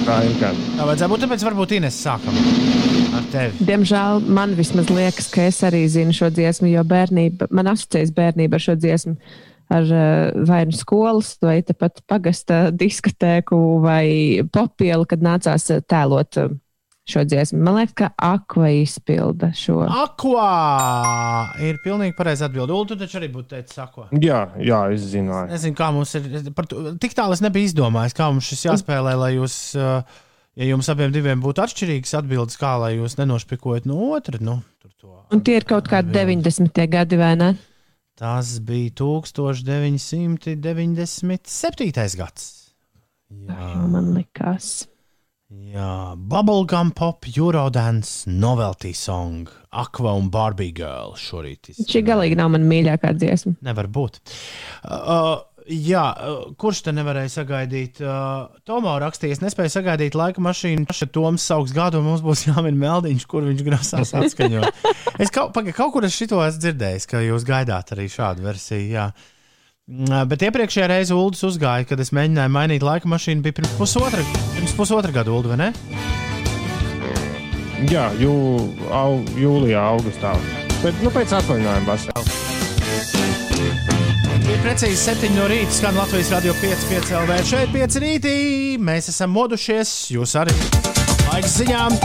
tā ir gan. Tā vajadzētu būt, tāpēc varbūt Ines sākam ar tevi. Diemžēl man vismaz liekas, ka es arī zinu šo dziesmu, jo bērnība, man asociējas bērnība ar šo dziesmu. Ar vai nu skolas, vai pat pagasta diskotēku, vai popielu, kad nācās tēlot uh, šo dziesmu. Man liekas, ka Aqua izpilda šo. Aqua ir pilnīgi pareizi atbildēt. Ulu, tu taču arī būtu teicis Aqua. Jā, jā, es zinu. Nezinu, kā mums ir. par to- Tik tālu es nebiju izdomājis, kā mums šis jāspēlē, lai jūs, uh, ja jums abiem diviem būtu atšķirīgas atbildes, kā lai jūs nenošpikojat no otra. Nu, tur to. Un tie ir kaut kādi 90. gadi, vai ne? Tas bija 1997. gads. Jā. Man likās. Jā, Bubblegum Pop, Eurodance, Novelty Song, Aqua un Barbie Girl šorīt. Šī galīgi nav mana mīļākā dziesma. Nevar būt. Uh, Jā, uh, kurš te nevarēja sagaidīt? Uh, Tomā rakstīja, es nespēju sagaidīt laika mašīnu. Kad Toms sauks gadu, mums būs jāmin meldiņš, kur viņš grasās atskaņot. es kaut, paga, kaut kur es šito esmu dzirdējis, ka jūs gaidāt arī šādu versiju. Jā. Mm, Bet iepriekšējā reizē Ulas uzgāja, kad es mēģināju mainīt laika mašīnu, bija pirms pusotra, pirms pusotra gada, Ulu, vai ne? Jā, jū, au, jūlijā, augustā. Bet nu, pēc atvaļinājuma vasarā. Ir precīzi 7 no rīta, skan Latvijas radio 5,5 LV. Šeit 5 rītī. Mēs esam modušies, jūs arī. Laiks ziņām.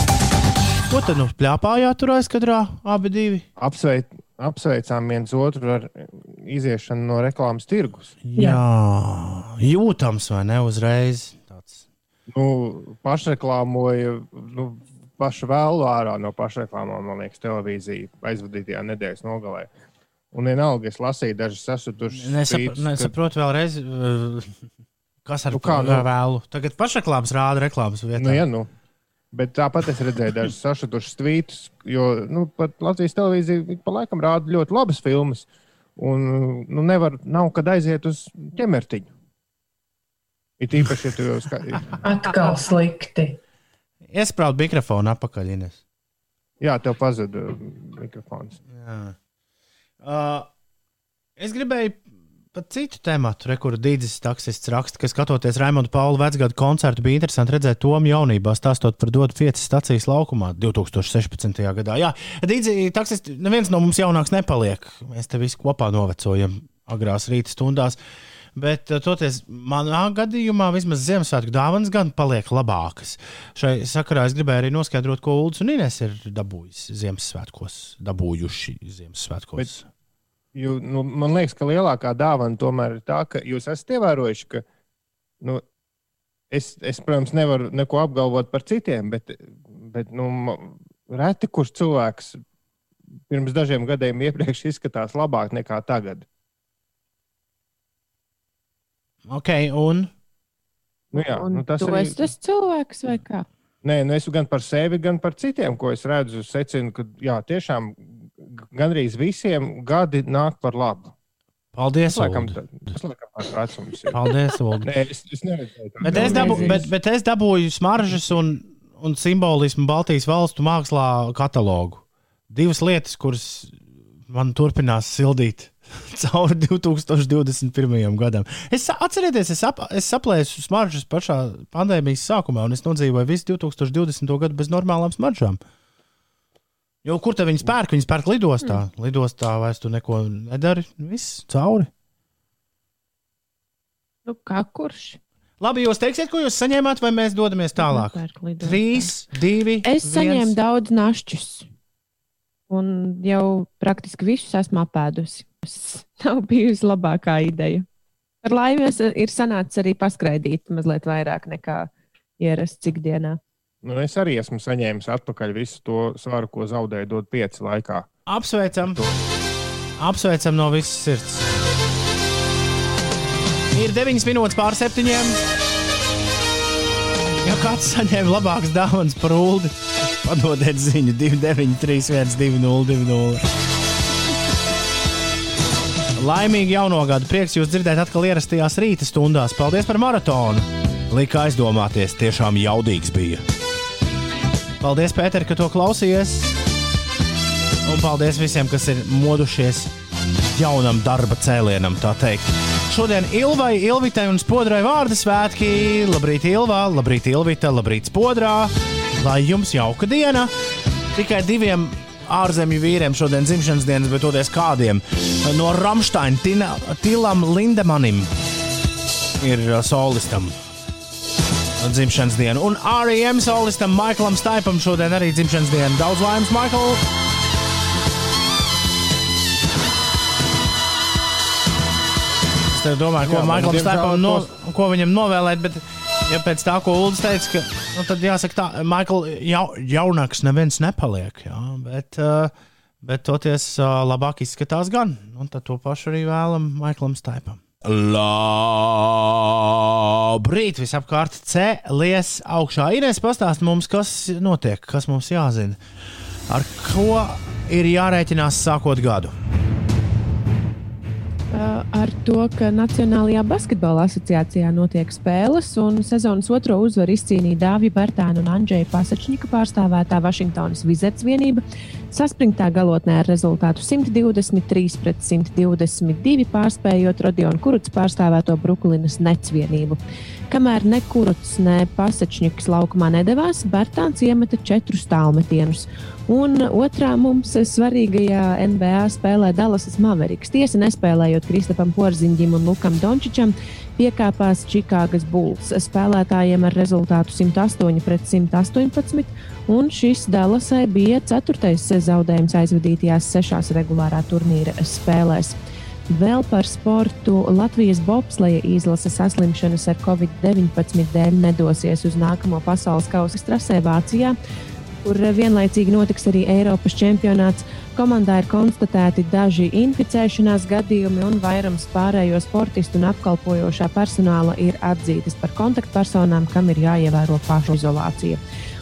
Ko tad nu plāpājāt tur aizkadrā abi divi? Apsveic, apsveicām viens otru ar iziešanu no reklāmas tirgus. Jā, jūtams vai ne uzreiz. Tāds. Nu, pašreklāmoja nu, pašu vēlu ārā no pašreklāmām, man liekas, televīzija aizvadītajā nedēļas nogalē. Un vienalga, es lasīju dažas sasūtušas Nesap, ka- nesaprotu vēlreiz, uh, kas ar Nu kā, kā, nu? vēlu. Tagad pašreklāmas rāda reklāmas vietā. Nu, ja, nu. Bet tāpat es redzēju dažus sašutušus tvītus, jo nu, pat Latvijas televīzija pa laikam rāda ļoti labas filmas. Un nu, nevar, nav kad aiziet uz ķemertiņu. Ir īpaši, ja tu jau skaties. Atkal slikti. Iesprāst mikrofonu apakaļ. Ines. Jā, tev pazuda mikrofons. Jā. Uh, es gribēju par citu re, kur Dīdzis taksists raksta, ka skatoties Raimonda Paula vecgadu koncertu, bija interesanti redzēt Tomu jaunībā, stāstot par dodu 5 stacijas laukumā 2016. gadā. Jā, Dīdzi taksists, neviens no mums jaunāks nepaliek. Mēs te visi kopā novecojam agrās rīta stundās. Bet, uh, toties, manā gadījumā vismaz Ziemassvētku dāvanas gan paliek labākas. Šai sakarā es gribēju arī noskaidrot, ko Ulas un Inês ir dabūjis Ziemassvētkos, dabūjuši Ziemassvētkos. Bet Jū, nu, man liekas, ka lielākā dāvana tomēr ir tā, ka jūs esat ievērojuši, ka nu, es, es, protams, nevaru neko apgalvot par citiem, bet, bet nu, reti kurš cilvēks pirms dažiem gadiem iepriekš izskatās labāk nekā tagad. Ok, un Nu, jā, Un nu, tas tu arī esi tas cilvēks vai kā? Nē, nu es gan par sevi, gan par citiem, ko es redzu, secinu, ka jā, tiešām gandrīz visiem gadi nāk par labu. paldies, Tas laikam, tā- tas laikam tāds vecums. Paldies. Nē, es, es. Bet es, dabu, bet, bet es dabūju smaržas un, un simbolismu Baltijas valstu mākslā katalogu. Divas lietas, kuras man turpinās sildīt cauri 2021. gadam. Es atcerieties, es, ap, es saplēsu smaržas pašā pandēmijas sākumā, un es nodzīvoju visu 2020. gadu bez normālām smaržām. Jo kur tad viņi pērk? Viņi pērk lidostā. Mm. Lidostā vairs tu neko nedari. Viss cauri. Nu, kā kurš? Labi, jūs teiksiet, ko jūs saņēmāt, vai mēs dodamies tālāk? Trīs, divi. Es viens. saņēmu daudz našķus. Un jau praktiski visus esmu apēdusi. Tas nav bijusi labākā ideja. Par laimi ir sanācis arī paskraidīt mazliet vairāk nekā ierasts ikdienā. Nu, es arī esmu saņēmis atpakaļ visu to svaru, ko zaudēju dot pieci laikā. Apsveicam! Apsveicam no visas sirds! Ir 9 minūtes pār septiņiem. Ja kāds saņēma labākas dāvanas par ulu, padodiet ziņu 293, 202. Laimīgi jauno gadu! Prieks jūs dzirdēt atkal ierastajās rīta stundās. Paldies par maratonu! Lika aizdomāties, tiešām jaudīgs bija. Paldies, Pēter, ka to klausījies! Un paldies visiem, kas ir modušies jaunam darba cēlienam, tā teikt. Šodien Ilvai, Ilvitai un Spodrai vārdu svētki. Labrīt, Ilvā, labrīt, Ilvita, labrīt, Spodrā. Lai jums jauka diena! Tikai diviem ārzemju vīriem šodien dzimšanas dienas, bet toties kādiem no Rāmsteina, Tilam Lindemanim ir uh, solistam. Dzimšanas diena. Un REM solistam Maiklam Staipam šodien arī dzimšanas diena. Daudz laimes, Maikl! Es domāju, ko Jā, Maiklam Staipam no, ko viņam novēlēt, bet ja pēc tā, ko Ulris teica, ka, nu, tad jāsaka tā, Maikl, jau, jaunāks neviens nepaliek, jā, bet, uh, bet toties uh, labāk izskatās gan, un tad to pašu arī vēlam Maiklam Staipam. Labrīt, visapkārt cēlies augšā. Inês pastāst mums, kas notiek, kas mums jāzina. Ar ko ir jārēķinās sākot gadu? Uh, ar to, ka Nacionālajā basketbola asociācijā notiek spēles, un sezonas otro uzvaru izcīnīja Dāvija Bērtāna un Andrzeja Pasačņika pārstāvētā Vašingtonas Wizards vienība. Saspringtā galotnē ar rezultātu 123 pret 122 pārspējot Rodionu Kuruts pārstāvēto Brooklynas Nets vienību. Kamēr ne Kuruts, ne Pasačņiks laukumā nedavās, Bērtāns iemeta četrus tālmetienus. Un otrā mums svarīgajā NBA spēlē Dallasas Mavericks. Tiesa nespēlējot Kristapam Porziņģim un Lukam Dončičam, piekāpās Čikāgas Bulls spēlētājiem ar rezultātu 108 pret 118, un šis Dallasai bija ceturtais zaudējums aizvadītajās sešās regulārā turnīra spēlēs. Vēl par sportu Latvijas bobsleja izlase saslimšanas ar covid-19 dēļ nedosies uz nākamo pasaules kausa strasē Vācijā kur vienlaicīgi notiks arī Eiropas čempionāts. Komandā ir konstatēti daži inficēšanās gadījumi, un vairums pārējo sportistu un apkalpojošā personāla ir atzītas par kontaktpersonām, kam ir jāievēro pašizolācija.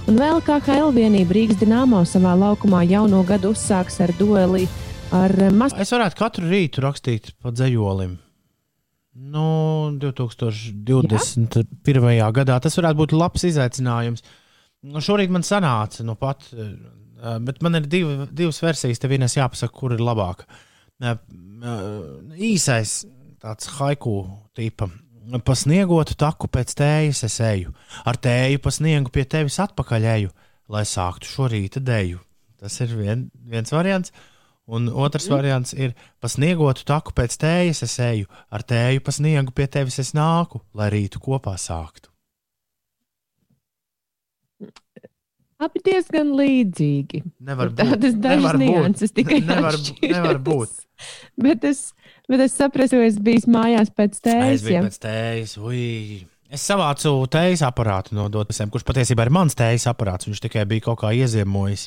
Un vēl KHL vienība Rīgas Dienāmo savā laukumā jauno gadu uzsāks ar dueli ar Mas Es varētu katru rītu rakstīt pa dzējolim. Nu, 2021. gadā tas varētu būt labs izaicinājums. Nu, šorīt man sanāca, nu pat, eh, bet man ir divi, divas versijas. Tev vienas jāpasaka, kur ir labāka. Eh, Īsais, tāds haiku tipa. Pa sniegotu taku pēc tējas es eju, ar tēju pa sniegu pie tevis atpakaļ eju, lai sāktu šo rīta dēļu. Tas ir vien, viens variants. Un otrs mm. variants ir pa sniegotu taku pēc tējas es eju, ar tēju pa sniegu pie tevis es nāku, lai rītu kopā sāktu. Abi diezgan līdzīgi. Nevar Tur būt. Tādas dažas nianses tikai Nevar, atšķiras. nevar būt. Bet es, bet es sapratu, ka es biju mājās pēc Es tējas. biju ja. pēc tējas. Ui. Es savācu tējas aparātu no Dotasiem, kurš patiesībā ir mans tējas aparāts. Viņš tikai bija kaut kā ieziemojis.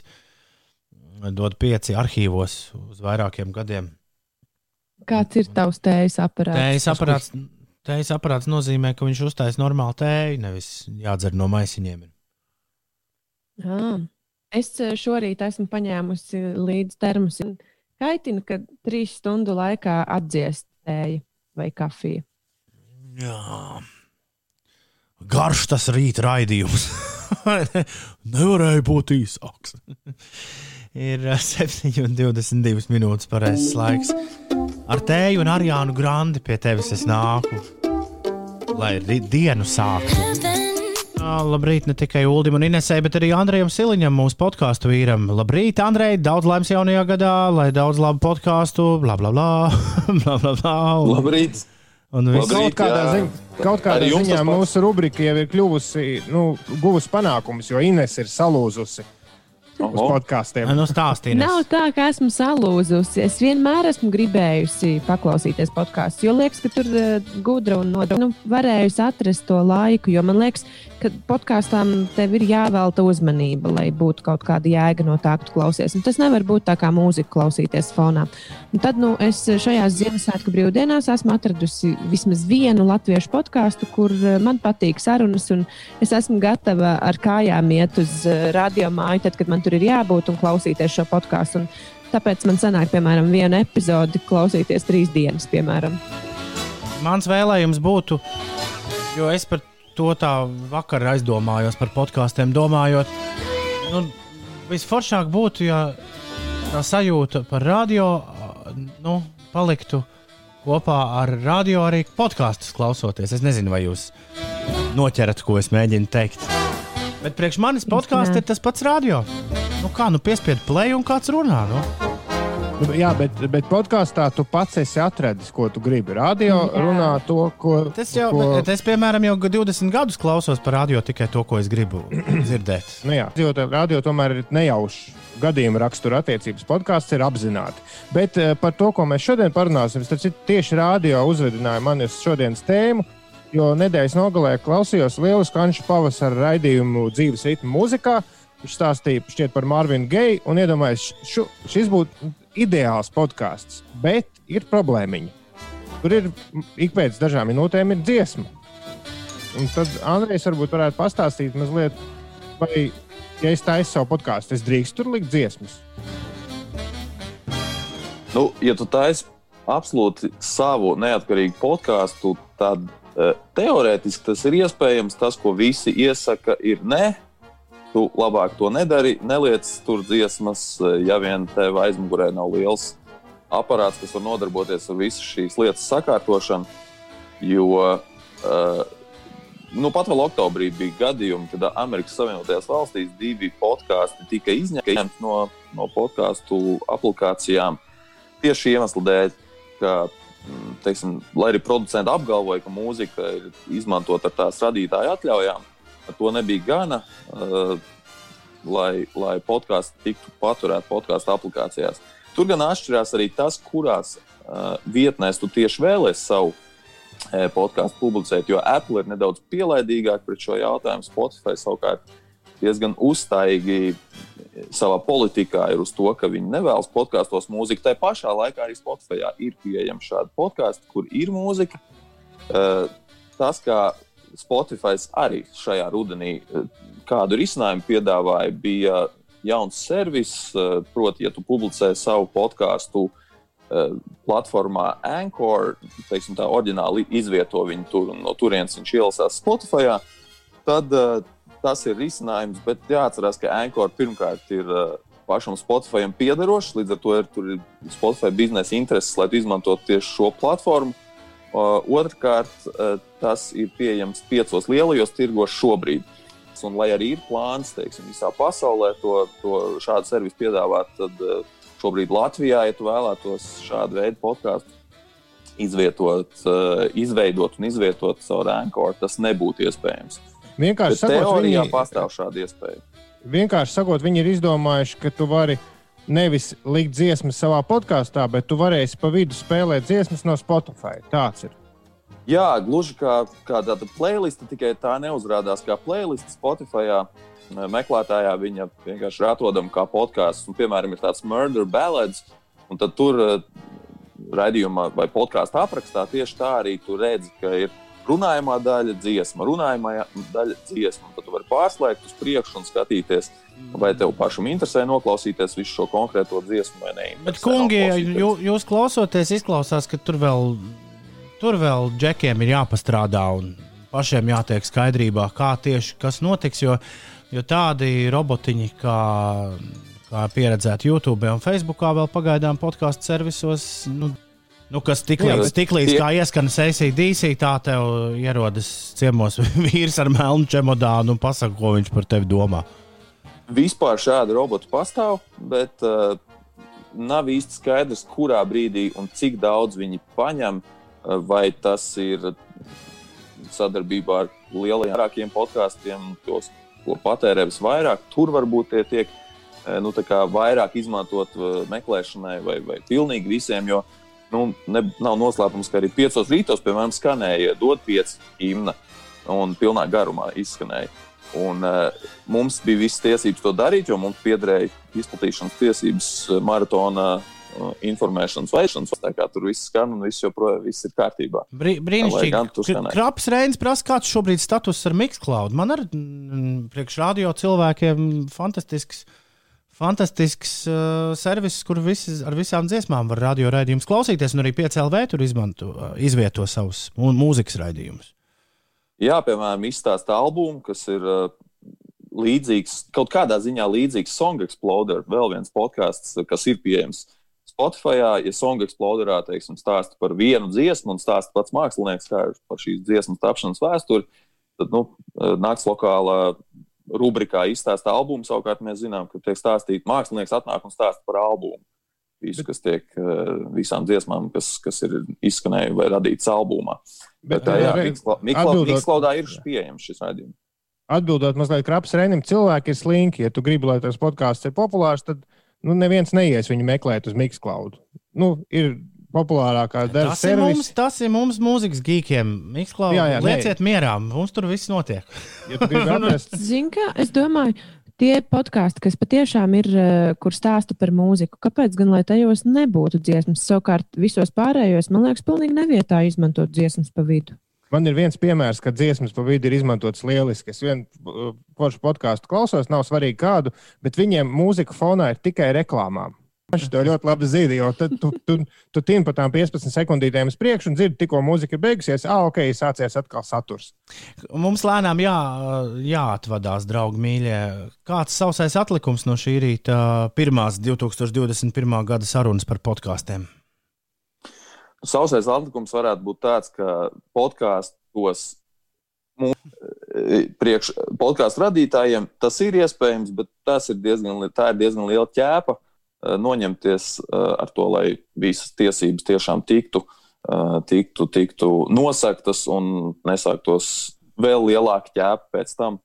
Dod pieci arhīvos uz vairākiem gadiem. Kāds ir tavs tējas aparāts? Tējas aparāts, tējas aparāts nozīmē, ka viņš uztais normālu tēju, nevis jādzer no maisiņiem. Ah. Es eh, šorīt esmu paņēmusi līdzi termosu. Kaitina, ka trīs stundu laikā atdziest tēja vai kafija. Jā. Garš tas rīta raidījums. Nevarēja būt īsāks. Ir eh, 7,22 minūtes pareizais laiks. Ar tēju un Arjānu Grandi pie tevis es nāku, lai dienu sāktu. Labrīt, ne tikai Ulim un Inesai, bet arī Andrejam Siliņam, mūsu podkāstu vīram. Labrīt, Andrej, daudz laimes jaunajā gadā, lai daudz labu podkāstu, bla, bla, bla. bla, bla, bla. Labrīt! un viss. Kaut kādā, ziņ, kaut kādā ziņā mūsu rubrika jau ir kļuvusi, nu, guvusi panākumus, jo Ines ir salūzusi uz podkāstiem. Nu, stāstīju. Nav tā, ka esmu salūzusi. Es vienmēr esmu gribējusi paklausīties podkāstu, jo liekas, ka tur uh, gudra un nodrošina. Nu, varējusi atrast to laiku, jo man liekas, ka podkāstām tev ir jāvelta uzmanība, lai būtu kaut kāda jēga no tā, ka tu klausies. Un tas nevar būt tā kā mūzika klausīties fonā. Un tad nu, es šajās Ziemassvētku brīvdienās esmu atradusi vismaz vienu latviešu podkāstu, kur eh, man patīk sarunas, un es esmu gatava ar kājām iet uz eh, radio māju, tad, kad man tur ir jābūt un klausīties šo podkāstu. Tāpēc man sanāk, piemēram, vienu epizodi klausīties trīs dienas, piemēram. Mans vēlējums būtu, jo es par to tā vakar aizdomājos par podkāstiem, domājot, nu, visforšāk būtu, ja tā sajūta par radio nu, paliktu kopā ar radio arī podkāstus klausoties. Es nezinu, vai jūs noķerat, ko es mēģinu teikt. Bet priekš manis podkāsts ir tas pats radio. Nu, kā nu piespied play un kāds runā? Nu? Nu, Jā, bet, bet podkāstā tu pats esi atradis, ko tu gribi. Radio Jā. runā to, ko. Tas jau, ko... bet es, piemēram, jau 20 gadus klausos par radio tikai to, ko es gribu dzirdēt. Nu, jā, jo radio tomēr ir nejauši gadījuma rakstura attiecības. Podkāsts ir apzināti. Bet uh, par to, ko mēs šodien parunāsim, tas ir tieši radio uzvedināja mani uz šodienas tēmu. Jo nedēļas nogalē klausījos lielu skanšu pavasara raidījumu dzīves ritmu mūzikā. Viņš stāstīja par Marvinu Geju un iedomājās, šu, šis būtu ideāls podkāsts, bet ir problēmiņa. Tur ir ik pēc dažām minūtēm ir dziesma. Un tad Andrejs varbūt varētu pastāstīt mazliet, vai, ja es taisu savu podkāstu, es drīkstu tur likt dziesmas. Nu, ja tu taisi absolūti savu neatkarīgu podkāstu, tad teorētiski tas ir iespējams. Tas, ko visi iesaka, ir nē. Tu labāk to nedari, neliec tur dziesmas, eh, ja vien tev aizmugurē nav liels aparāts, kas var nodarboties ar visu šīs lietas sakārtošanu. Jo uh, nu, pat vēl oktobrī bija gadījumi, kad Amerikas Savienotajās valstīs divi podkāsti tika izņemti no, no podkāstu aplikācijām tieši iemesla dēļ, ka, teiksim, lai arī producenti apgalvoja, ka mūzika ir izmantota ar tās radītāju atļaujām, to nebija gana. Uh, Lai, lai podkāsts tiktu paturēts podkāstu aplikācijās. Tur gan atšķirās arī tas, kurās uh, vietnēs tu tieši vēlēsies savu uh, podkāstu publicēt. Jo Apple ir nedaudz pielaidīgāk pret šo jautājumu. Spotify savukārt diezgan uzstājīgi savā politikā ir uz to, ka viņi nevēlas podkāstos mūziku. Tā pašā laikā arī Spotify ir pieejama šāda podkāsta, kur ir mūzika. Uh, tas, kā Spotify arī šajā rudenī kādu risinājumu piedāvāja, bija jauns servis. Proti, ja tu publicē savu podkāstu platformā Anchor, teiksim, tā oriģināli izvieto viņu tur un no turienes viņš ielasās Spotify, tad tas ir risinājums. Bet jāatcerās, ka Anchor pirmkārt ir pašam Spotify piederošs, līdz ar to ir, ir Spotify biznesa intereses, lai izmantotu tieši šo platformu. Otrakārt, tas ir pieejams piecos lielajos tirgos šobrīd. Un, lai arī ir plāns teiksim, visā pasaulē to, to šādu servisu piedāvāt, tad šobrīd Latvijā, ja tu vēlētos šādu veidu podkāstu izvietot, izveidot un izvietot savu rēnkoru, tas nebūtu iespējams. Vienkārši sakot, teorijā viņi, pastāv šāda iespēja. Vienkārši sakot, viņi ir izdomājuši, ka tu vari nevis likt dziesmas savā podkāstā, bet tu varēsi pa vidu spēlēt dziesmas no Spotify. Tāds ir. Jā, gluži kā, kā tāda playliste, tikai tā neuzrādās kā playliste Spotify. Meklētājā viņa vienkārši ir atrodama kā podkāsts. Piemēram, ir tāds murder ballads, un tur raidījumā vai podkāstu aprakstā tieši tā arī tu redzi, ka ir runājumā daļa dziesma, runājumā daļa dziesma. Tad tu vari pārslēgt uz priekšu un skatīties, vai tev pašam interesē noklausīties visu šo konkrēto dziesmu vai nē. Bet, kungi, jū, jūs klausoties, izklausās, ka tur vēl Tur vēl džekiem ir jāpastrādā un pašiem jātiek skaidrībā, kā tieši kas notiks. Jo, jo tādi robotiņi, kā, kā pieredzēti YouTube un Facebook, vēl pagaidām podkāstu servisos, nu, nu, kas tik līdz, tik līdz kā ieskan ACDC, tā tev ierodas ciemos vīrs ar melnu čemodānu un pasaka, ko viņš par tevi domā. Vispār šādi roboti pastāv, bet uh, nav īsti skaidrs, kurā brīdī un cik daudz viņi paņem. Vai tas ir sadarbībā ar lielākiem podkāstiem, tos, ko patērē visvairāk, tur varbūt tie tiek nu, vairāk izmantot meklēšanai vai, vai pilnīgi visiem. Jo nu, ne, nav noslēpums, ka arī piecos rītos, piemēram, skanēja dot pieci imna un pilnā garumā izskanēja. Un, uh, mums bija visas tiesības to darīt, jo mums piederēja izplatīšanas tiesības maratona Uh, informēšanas vajadšanas. Tā kā tur viss skan un viss joprojām viss ir kārtībā. Brī, brīnišķīgi. Kraps Reins prasa, kāds šobrīd status ar Mixcloud. Man ar priekšrādio cilvēkiem fantastisks. Fantastisks uh, servis, kur visi, ar visām dziesmām var radio raidījumus klausīties, un arī PCLV tur izmanto, uh, izvieto savus mūzikas raidījumus. Jā, piemēram, izstāsta albumu, kas ir uh, līdzīgs, kaut kādā ziņā līdzīgs Song Exploder, vēl viens podkāsts, kas ir pieejams Spotify, ja Song Exploderā teiksim, stāsta par vienu dziesmu un stāsta pats mākslinieks par šīs dziesmas tapšanas vēsturi, tad nu, nāks lokālā rubrikā izstāsta albumu. Savukārt mēs zinām, ka tiek stāstīts, mākslinieks atnāk un stāsta par albumu. Visu, kas tiek visām dziesmām, kas, kas ir izskanējušas vai radītas albumā. Bet, Bet jā, Mikslaudā ir pieejams šis raidījums. Atbildot mazliet krāpjas Renim, cilvēki ir slinki. Ja tu gribi, lai tas podkāsts ir populārs, tad nu, neviens neies viņu meklēt uz Mixcloud. Nu, ir populārākā. Ir mums, tas ir mums, mūzikas geekiem. Mixcloud, jā, jā, lieciet ne. mierā, mums tur viss notiek. ja atrast... Zini, kā es domāju. Tie podkāsti, kas patiešām ir, eh, kur stāsta par mūziku, kāpēc gan lai tajos nebūtu dziesmas? Savukārt, visos pārējos, man liekas, pilnīgi nevietā izmantot dziesmas pa vidu. Man ir viens piemērs, kad dziesmas pa vidu ir izmantotas lieliski. Es vienu uh, foršu podkāstu klausos, nav svarīgi kādu, bet viņiem mūzika fonā ir tikai reklāmām. Viņš to ļoti labi zina, jo tad tu, tu, tu tin pa tām 15 sekundītēm uz priekšu un dzirdi, tikko mūzika ir beigusies, ah, ok, sācies atkal saturs. Mums lēnām jā, jāatvadās, draugi mīļie. Kāds sausais atlikums no šī rīta pirmās 2021. gada sarunas par podkāstiem? Sausais atlikums varētu būt tāds, ka podkāstos priekš podkāstu radītājiem tas ir iespējams, bet tas ir diezgan, tā ir diezgan liela ķēpa eh, noņemties eh, ar to, lai visas tiesības tiešām tiktu, eh, tiktu, tiktu nosaktas un nesāktos vēl lielāka ķēpa pēc tam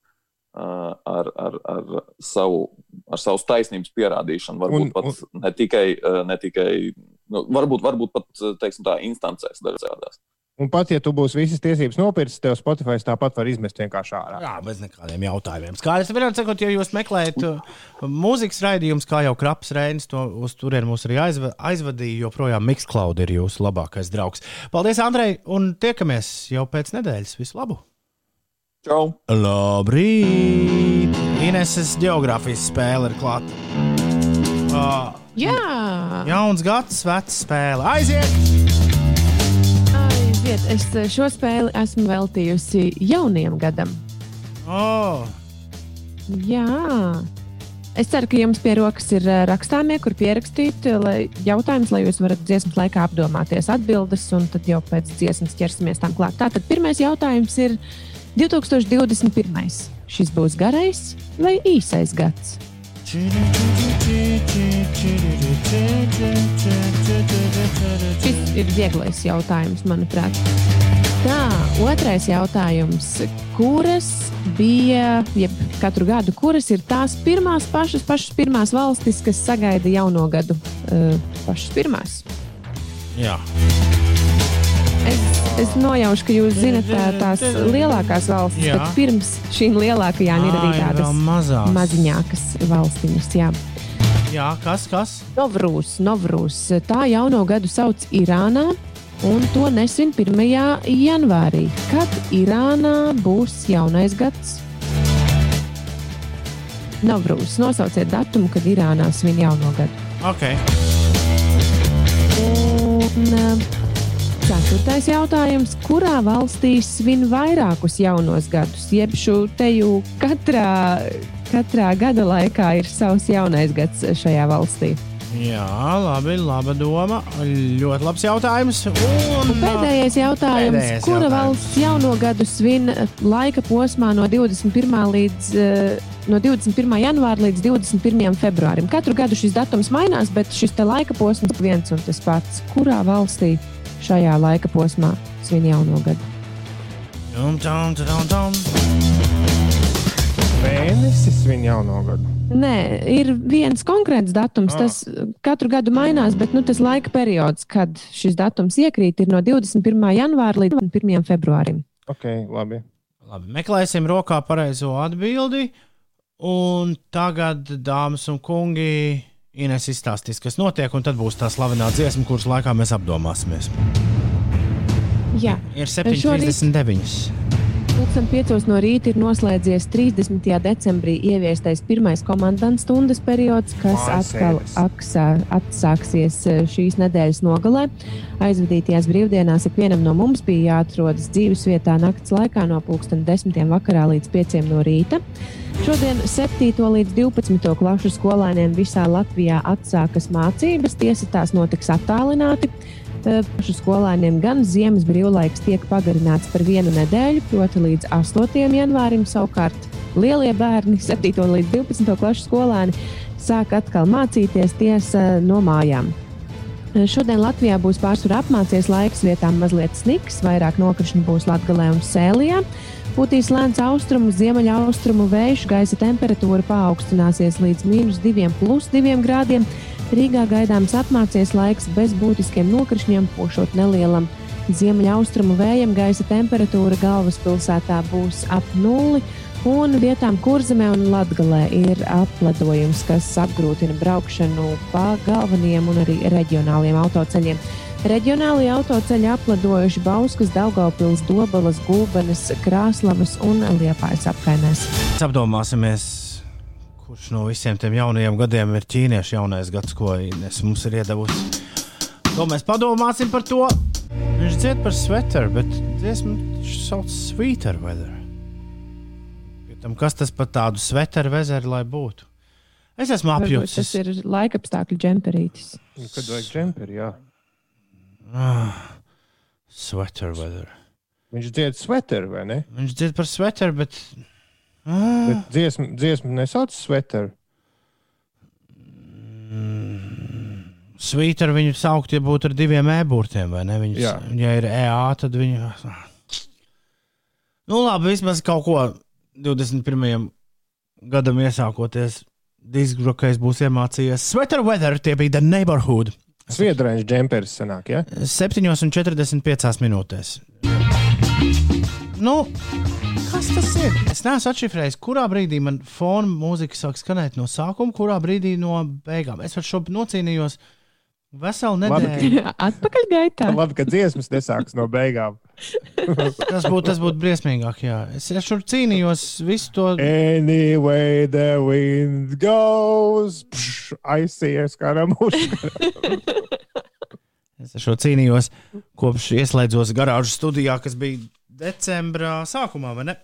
ar, ar, ar, savu, ar savas taisnības pierādīšanu. Varbūt un, pat un... ne tikai, ne tikai nu, varbūt, varbūt pat teiksim, tā instancēs dažādās. Un pat, ja tu būsi visas tiesības nopircis, tev Spotify tāpat var izmest vienkārši ārā. Jā, bez nekādiem jautājumiem. Skaidrs, vienot sakot, ja jūs meklējat uh, mūzikas raidījumus, kā jau Kraps Reinis, to uz turieni mūs arī aizva, aizvadīja, joprojām Mixcloud ir jūsu labākais draugs. Paldies, Andrej, un tiekamies jau pēc nedēļas. Visu labu! Čau! Labrīt! Ineses geogrāfijas spēle ir klāta. Uh, Jā! Jauns gads, vecs spēle. Aiziet! Aiziet! Es šo spēli esmu veltījusi jaunajam gadam. Oh. Jā! Es ceru, ka jums pie rokas ir rakstāmie, kur pierakstīt lai, jautājumus, lai jūs varat dziesmas laikā apdomāties atbildes, un tad jau pēc dziesmas ķersimies tam klāt. Tātad pirmais jautājums ir 2021. Šis būs garais vai īsais gads? Šis ir vieglais jautājums, manuprāt. Tā, otrais jautājums. Kuras bija, jeb katru gadu, kuras ir tās pirmās, pašas, pašas pirmās valstis, kas sagaida jauno gadu? Uh, pašas pirmās. Jā. Es, es nojaušu, ka jūs zinat tā, tās lielākās valstis, jā. bet pirms šīm lielākajām ir arī tādas maziņākas valstiņas. Jā. jā, kas? kas? Novrūs, Novrūs. Tā jauno gadu sauc Irānā. Un to nesvin 1. janvārī, kad Irānā būs jaunais gads. Novrūs. Nosauciet datumu, kad Irānā svin jauno gadu. Okay. Un, Ceturtais jautājums. Kurā valstī svin vairākus jaunos gadus? Jeb šo teju katrā, katrā gada laikā ir savs jaunais gads šajā valstī. Jā, labi, laba doma. Ļoti labs jautājums. Un, un pēdējais jautājums. Pēdējais kura jautājums. valsts jauno gadu svin laika posmā no 21. līdz uh, no 21. janvāra līdz 21. februārim. Katru gadu šis datums mainās, bet šis laika posms ir viens un tas pats. Kurā valstī šajā laika posmā svin jauno gadu. Mēnesis svin jauno gadu. Nē, ir viens konkrēts datums. Ah. Tas katru gadu mainās, bet nu, tas laika periods, kad šis datums iekrīt, ir no 21. janvāra līdz 1. februārim. Ok, labi. labi. Meklēsim rokā pareizo atbildi. Un tagad, dāmas un kungi, Ines izstāstīs, kas notiek, un tad būs tā slavenā dziesma, kuras laikā mēs apdomāsimies. Jā, ir 7,39. Pūksteni 5 no rīta ir noslēdzies 30. decembrī ieviestais pirmais komandas stundas periods, kas atkal aksā, atsāksies e, šīs nedēļas nogalē. Aizvadītajās brīvdienās ikvienam no mums bija jāatrodas dzīves vietā naktas laikā no 10. vakarā līdz 5. no rīta. Šodien 7. līdz 12. klašu skolēniem visā Latvijā atsākas mācības. Tiesa tās notiks attālināti. Pašu skolēniem gan ziemas brīvlaiks tiek pagarināts par vienu nedēļu, proti līdz 8. janvārim. Savukārt lielie bērni, 7. līdz 12. klašu skolēni, sāk atkal mācīties tiesa no mājām. Šodien Latvijā būs pārsvarā apmācies laiks, vietām mazliet sniks, vairāk nokrišņu būs Latvijā un Sēlijā. Pūtīs lēns austrumu, ziemeļaustrumu vējš, gaisa temperatūra paaugstināsies līdz mīnus 2,2 grādiem. Rīgā gaidāms apmācies laiks bez būtiskiem nokrišņiem, pošot nelielam ziemeļaustrumu vējam. Gaisa temperatūra galvaspilsētā būs ap nulli. Un vietām kurzemē un latgalē ir apledojums, kas apgrūtina braukšanu pa galvenajiem un arī reģionāliem autoceļiem. Reģionālajie autoceļi apledojuši Bauskas, Daugaupils, Dobelas, Gulbenes, Krāslavas un Liepājas apkaimēs. Apdomāsimies, kurš no visiem tiem jaunajiem gadiem ir ķīniešu jaunais gads, ko Ines mums ir iedavusi. To mēs padomāsim par to. Viņš dzied par sweater, bet dziesmu viņš sauc sweater weather. Tam, kas tas par tādu sweater vezeri, lai būtu? Es esmu apjūts. Tas ir laikapstākļu džemperītis. Nu, Kad vajag džemperi, jā. Ah, sweater weather. Viņš dzied sweater, vai ne? Viņš dzied par sweater, bet. Ah, Bet dziesmu, dziesmu nesauc sweater. Sweater viņu saukt, ja būtu ar diviem e-burtiem, vai ne? Viņus, Jā. ja ir EA, tad viņi. Nu, labi, vismaz kaut ko 21. gadam iesākoties. Diskžokais būs iemācījies. Sweater weather, tie bija The Neighborhood. Sviedrains džemperis sanāk, jā? 7,45 minūtēs. Nu, kas tas ir? Es neesmu atšifrējis, kurā brīdī man fona mūzika sāk skanēt no sākuma, kurā brīdī no beigām. Es ar šo nocīnījos veselu nedēļu. Atpakaļ gaitā. Labi, ka dziesmas nesāks no beigām. Tas būtu tas būt briesmīgāk. Jā. Es ar šo cīnījos visu to. Anyway, the wind goes. Pš, aizsies kā ramuši. Es ar šo cīnījos kopš ieslēdzos garāžas studijā, kas bija decembrā sākumā, vai ne?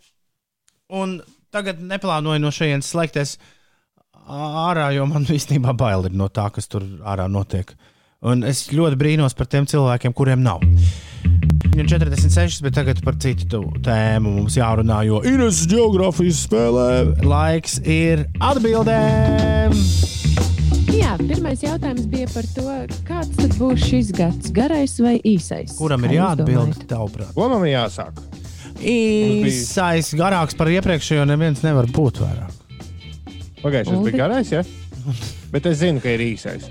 Un tagad neplānoju no šejienes slēgties ārā, jo man īstenībā bail ir no tā, kas tur ārā notiek. Un es ļoti brīnos par tiem cilvēkiem, kuriem nav. Viņam 46, bet tagad par citu tu- tēmu mums jārunā, jo Ines geogrāfijas spēlē laiks ir atbildēm. Jā, pirmais jautājums bija par to, kāds tad būs šis gads, garais vai īsais? Kuram ir jāatbild? Tavuprāt, Ko man jāsāk? īsais, garāks par iepriekšējo, neviens nevar būt vairāk. Pagājušais bija garais, jā? Bet es zinu, ka ir īsais.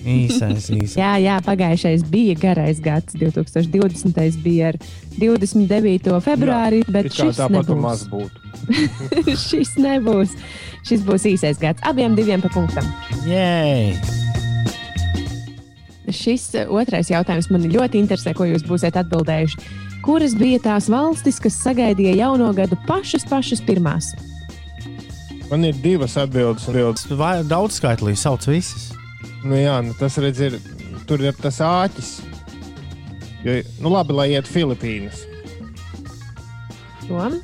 Īsais, īsais. Jā, jā, pagājušais bija garais gads, 2020. bija ar 29. februāri, bet It kā šis tāpat maz nebūs. būtu. šis nebūs. Šis būs īsais gads. Abiem diviem pa punktam. Jē, Šis otrais jautājums man ļoti interesē, ko jūs būsiet atbildējuši. Kuras bija tās valstis, kas sagaidīja jauno gadu pašas, pašas pirmās? Man ir divas atbildes. atbildes. vai daudz skaitlī sauc visas. Nu, jā, nu, tas redz, ir, tur ir tas āķis. Jo, nu, labi, lai iet Filipīnas. Tom?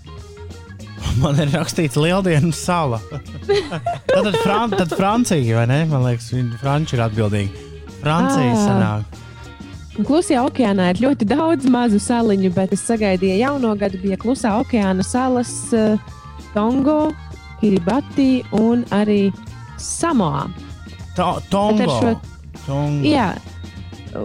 Man ir rakstīts Lieldienu sala. tad, tad, Fran tad Francija, vai ne? Man liekas, viņi Franči ir atbildīgi. Francija Ā. sanāk. Klusajā okeānā ir ļoti daudz mazu saliņu, bet es sagaidīju jauno gadu. Bija Klusā okeāna salas, eh, Tongo, Kiribati un arī Samoa. To- Bet Tongo. ar šo- Tongo. Jā,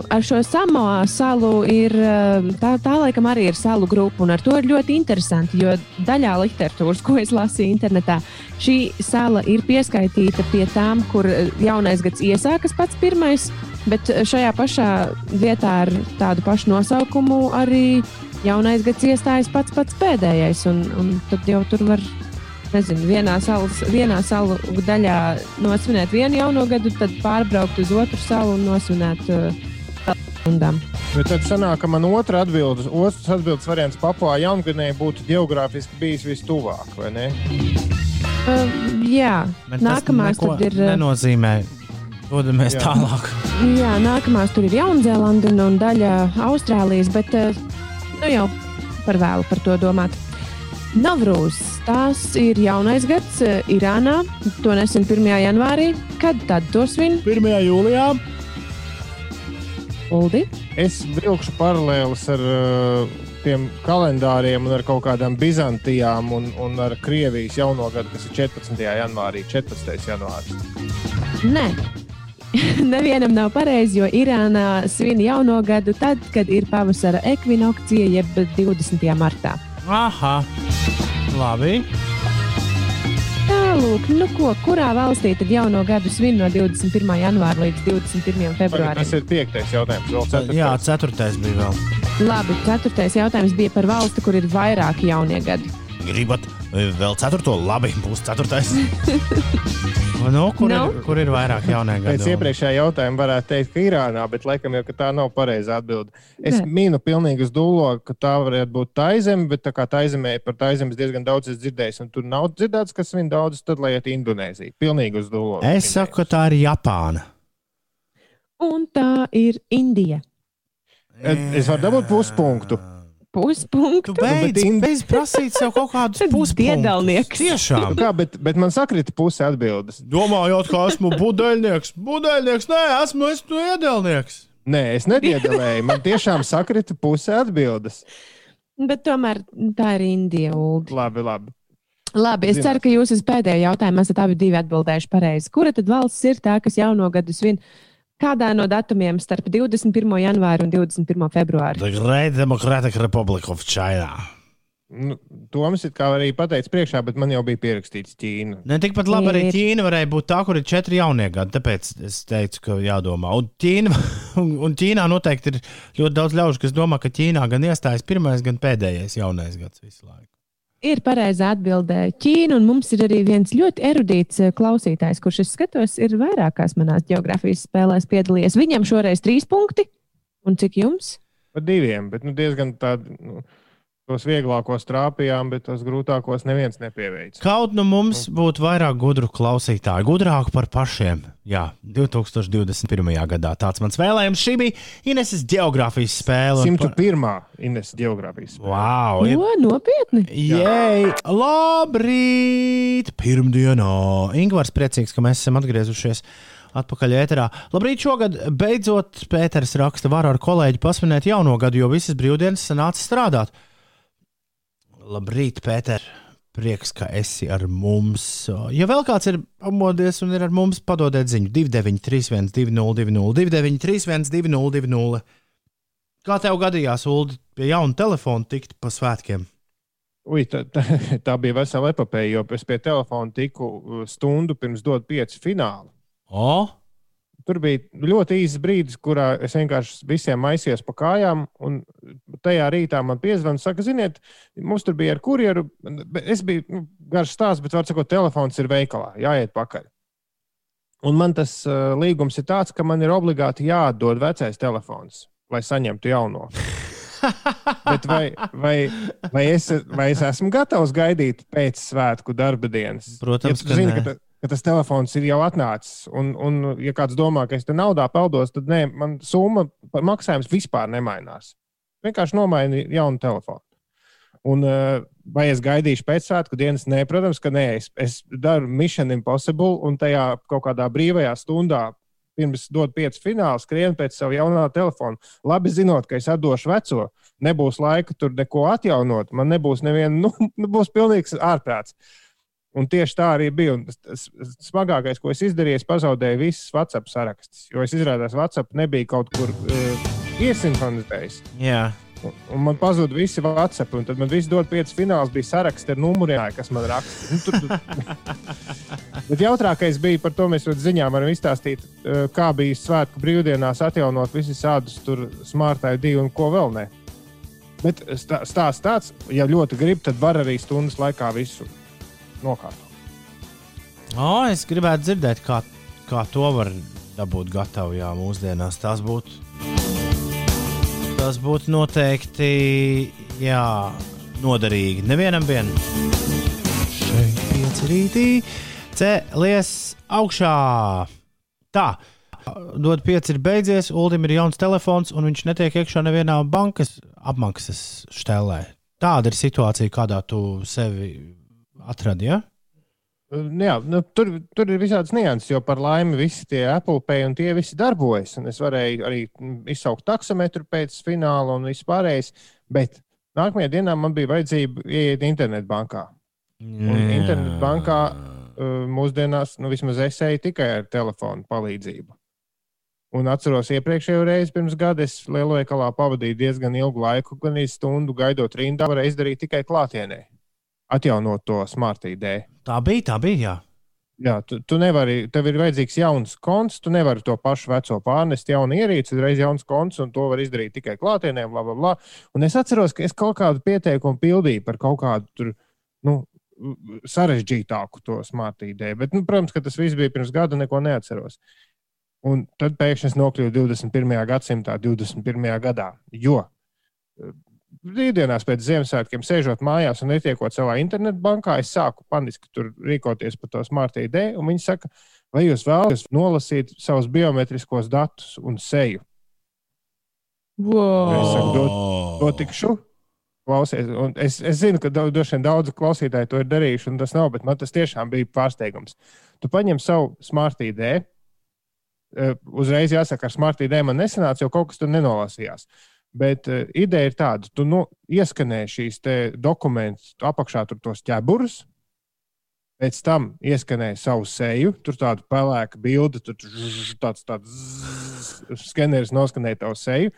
ar šo Samoa salu ir eh, tā, tā laikam arī ir salu grupa, un ar to ir ļoti interesanti, jo daļā literatūras, ko es lasīju internetā, šī sala ir pieskaitīta pie tām, kur eh, jaunais gads iesākas pats pirmais, bet eh, šajā pašā vietā ar tādu pašu nosaukumu arī jaunais gads iestājas pats pats pēdējais, un, un tad jau tur var. Nezinu, vienā salas, vienā salu daļā nosvinēt vienu jauno gadu, tad pārbraukt uz otru salu un nosvinēt uh. Bet tad sanāk, ka man otra atbildes, otrs atbildes variants Papua jaungadēji būtu geogrāfiski bijis vistuvāk, vai ne? Uh, jā, Bet tas nākamās tad ir. uh, Nenozīmē. Dodamies Jā. tālāk. Jā, nākamās tur ir Jaunzēlanda un, un daļa Austrālijas, bet uh, nu jau par vēlu par to domāt. Navrūs, tās ir jaunais gads uh, Irānā. To nesen 1. janvārī. Kad tad to svin? 1. jūlijā. Uldi? Es vilkšu paralēlus ar uh, tiem kalendāriem un ar kaut kādām Bizantijām un, un ar Krievijas jauno gadu, kas ir 14. janvārī, 14. janvāris. Nē. Nevienam nav pareizi, jo Irānā svin jauno gadu tad, kad ir pavasara ekvinokcija, jeb 20. martā. Aha. Labi. Tālāk, nu ko, kurā valstī tad jauno gadu svin no 21. janvāra līdz 21. Tagad februārim? Tas ir piektais jautājums. Vēl ceturtais. Jā, ceturtais bija vēl. Labi, ceturtais jautājums bija par valsti, kur ir vairāki jaunie gadi. Gribat Vēl ceturto, labi, būs ceturtais. nu, kur, Nu? ir, kur ir vairāk jaunie Pēc gadi? iepriekšējā jautājuma varētu teikt, ka Irānā, bet laikam jau ka tā nav pareizā atbilde. Es Nē. mīnu pilnīgi uz dūlo, ka tā varētu būt taizeme, bet tā kā taizemē par taizemes diezgan daudz esmu dzirdējis, un tur nav dzirdēts, kas viņu daudz, tad lai iet Indonēzija. Pilnīgi uz dūlo. Es saku, ka tā ir Japāna. Un tā ir Indija. Es varu dabūt puspunktu. Puspunktu. Tu beidz, Indi- beidz prasīt sev kaut kādus puspunktus. Piedalnieks. Nu Tiešām. Kā, bet, bet man sakrita puse atbildes. Domājot, ka esmu budeļnieks. Budeļnieks, nē, esmu es tu iedelnieks. Nē, es nediedalēju. Man tiešām sakrita puse atbildes. Bet tomēr tā ir Indija. Uldi. Labi, labi. Labi, es ceru, ka jūs uz pēdējo jautājumu esat abi divi atbildējuši pareizi. Kura tad valsts ir tā, kas jauno gadu svin? Kādā no datumiem starp 21. janvāru un 21. februāru? The Great Democratic Republic of China. Nu, Toms it kā arī pateica priekšā, bet man jau bija pierakstīts Ķīna. Ne tikpat labi arī Ir. Ķīna varēja būt tā, kur ir četri jaunie gadi. Tāpēc es teicu, ka jādomā. Un, Ķīna, un, un Ķīnā noteikti ir ļoti daudz ļaužu, kas domā, ka Ķīnā gan iestājas pirmais, gan pēdējais jaunais gads visu laiku. Ir pareizā atbildē Ķīna, un mums ir arī viens ļoti erudīts eh, klausītājs, kurš es skatos, ir vairākās manās geogrāfijas spēlēs piedalījies. Viņam šoreiz trīs punkti. Un cik jums? Par diviem, bet nu, diezgan tādi. Nu, tos vieglākos trāpījām, bet tos grūtākos neviens nepieveica. Kaut nu mums būtu vairāk gudru klausītāju, gudrāku par pašiem. Jā, 2021. gadā tāds mans vēlējums. Šī bija Ineses geogrāfijas spēle. 101. Ines geogrāfijas. Wow! ir- O, nopietni! Jē, labrīt! Pirmdienā! Ingūns priecīgs, ka mēs esam atgriezušies atpakaļ ēterā. Labrīt, šogad beidzot Pēters raksta, var ar kolēģi pasvinēt jauno gadu, jo visas brīvdienas sanāca strādāt. Labrīt, Pēter! Prieks, ka esi ar mums. Ja vēl kāds ir pamodies un ir ar mums, padodiet ziņu 293, 202, 293, 202. Kā tev gadījās, Ulu, pie jauna telefona tikt pa svētkiem? Ui, tā, tā, tā bija vesela epopēja, jo es pie telefona tiku uh, stundu pirms dot pieci finālu. O, Tur bija ļoti īsts brīdis, kurā es vienkārši visiem maisījos pa kājām. un Tajā rītā man piezvanīja, saka, ziniet, mums tur bija ar kurjeru. Es biju nu, garš stāsts, bet, var sakot, telefons ir veikalā, jāiet pakaļ. Un man tas uh, līgums ir tāds, ka man ir obligāti jāatdod vecais telefons, lai saņemtu jauno. Bet vai, vai, vai, es, vai es esmu gatavs gaidīt pēc svētku darba dienas? Protams, ja zini, ka, ta- ka tas telefons ir jau atnācis. Un, un, ja kāds domā, ka es te naudā peldos, tad nē, man summa par maksājumu vispār nemainās. Vienkārši nomaini jaunu telefonu. Un, uh, vai es gaidīšu pēc svētku dienas? Nē, protams, ka nē. Es, es daru Mission Impossible un tajā kaut kādā brīvajā stundā. Pirms dod pieci fināls, skrien pēc sava jaunā telefona. Labi zinot, ka es atdošu veco, nebūs laika tur neko atjaunot. Man nebūs neviena, nu, būs pilnīgs ārprāts. Un tieši tā arī bija. Un smagākais, ko es izdarīju, es pazaudēju visus WhatsApp sarakstus. Jo es izrādījos, ka WhatsApp nebija kaut kur uh, iesinhronizējis. jā. Un, un man pazuda visi WhatsApp, un tad man viss dod pieci fināls, bija saraksts ar numuriem, kas man raksta. Nu, tur, Bet jautrākais bija par to, mēs jau ziņā varam izstāstīt, eh, kā bija svētku brīvdienās atjaunot visus tādus smartai divi un ko vēl ne. Bet stā- stāsts tāds, ja ļoti grib, tad var arī stundas laikā visu nokārtot. O, es gribētu dzirdēt, kā, kā to var dabūt gatavu jā, mūsdienās. Tas būtu, tas būtu noteikti jā, noderīgi. Nevienam vien. Šeit pieci rītī. Cēlies augšā. Tā. Dod pieci ir beidzies, Ulim ir jauns telefons, un viņš netiek iekšā nevienā bankas apmaksas štelē. Tāda ir situācija, kādā tu sevi atradi. Ja? Nu Jā, nu, tur, tur ir visādas nianses, jo par laimi visi tie Apple Pay un tie visi darbojas. Un es varēju arī mm, izsaukt taksometru pēc fināla un vispārējais. Bet nākamajā dienā man bija vajadzība ieiet internetbankā. Internetbankā uh, mūsdienās, nu, vismaz es eju tikai ar telefonu palīdzību. Un atceros, iepriekšējo reizi pirms gada es lielveikalā pavadīju diezgan ilgu laiku, gan īsi stundu gaidot rindā, varēju izdarīt tikai klātienē, atjaunot to smart ID. Tā bija, tā bija. Jā. Jā, tu, tu nevari, tev ir vajadzīgs jauns konts, tu nevari to pašu veco pārnest, jaunu ierīci, uzreiz jauns konts, un to var izdarīt tikai klātienē, bla, bla, bla. Un es atceros, ka es kaut kādu pieteikumu pildīju par kaut kādu tur, nu, sarežģītāku to smart ID. Bet, nu, protams, ka tas viss bija pirms gada, neko neatceros. Un tad pēkšņi es nokļuvu 21. gadsimtā, 21. gadā. Jo brīvdienās pēc Ziemassvētkiem, sēžot mājās un netiekot savā internetbankā, es sāku paniski tur rīkoties par to smart ID. Un viņi saka, vai jūs vēlaties nolasīt savus biometriskos datus un seju? Wow. Es saku, dod, dotikšu. Klausies, un es, es zinu, ka droši vien daudzi klausītāji to ir darījuši, un tas nav, bet man tas tiešām bija pārsteigums. Tu paņem savu smart ID. eh, Uzreiz jāsaka, ar smart ID man nesanāca, jo kaut kas tur nenolasījās. Bet uh, ideja ir tāda, tu nu, ieskanē šīs dokumentus, tu apakšā tur tos ķeburus, pēc tam ieskanē savu seju, tur tādu pelēku bildi, tur tāds, tāds skeneris noskanē tavu seju,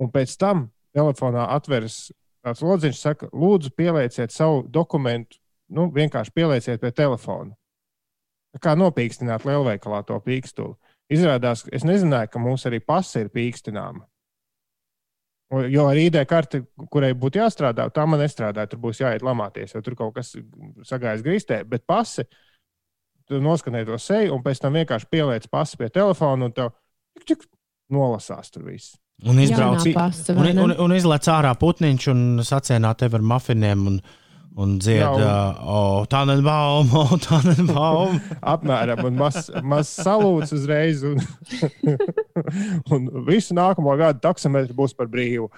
un pēc tam telefonā atveras tāds lodziņš, saka, lūdzu, pielieciet savu dokumentu, nu, vienkārši pielieciet pie telefona. Tā kā nopīkstināt lielveikalā to pīkstuli. Izrādās, es nezināju, ka mums arī pasa ir pīkstināma. Jo ar ID karti, kurai būtu jāstrādā, tā man nestrādāja. Tur būs jāiet lamāties, jo tur kaut kas sagājis grīstē. Bet pasi, tu noskanēji to seju, un pēc tam vienkārši pieliec pasi pie telefona, un tev čik, nolasās tur viss. Un izbrauc, Jaunā pasta, un, un, un izlaiž ārā putniņš un sacienā tevi ar mafiniem. Un, un dzied, uh, oh, tā nebaum, oh, tā nebaum. Apmēram, un mazs maz salūts uzreiz, un, un visu nākamo gadu taksometru būs par brīvu.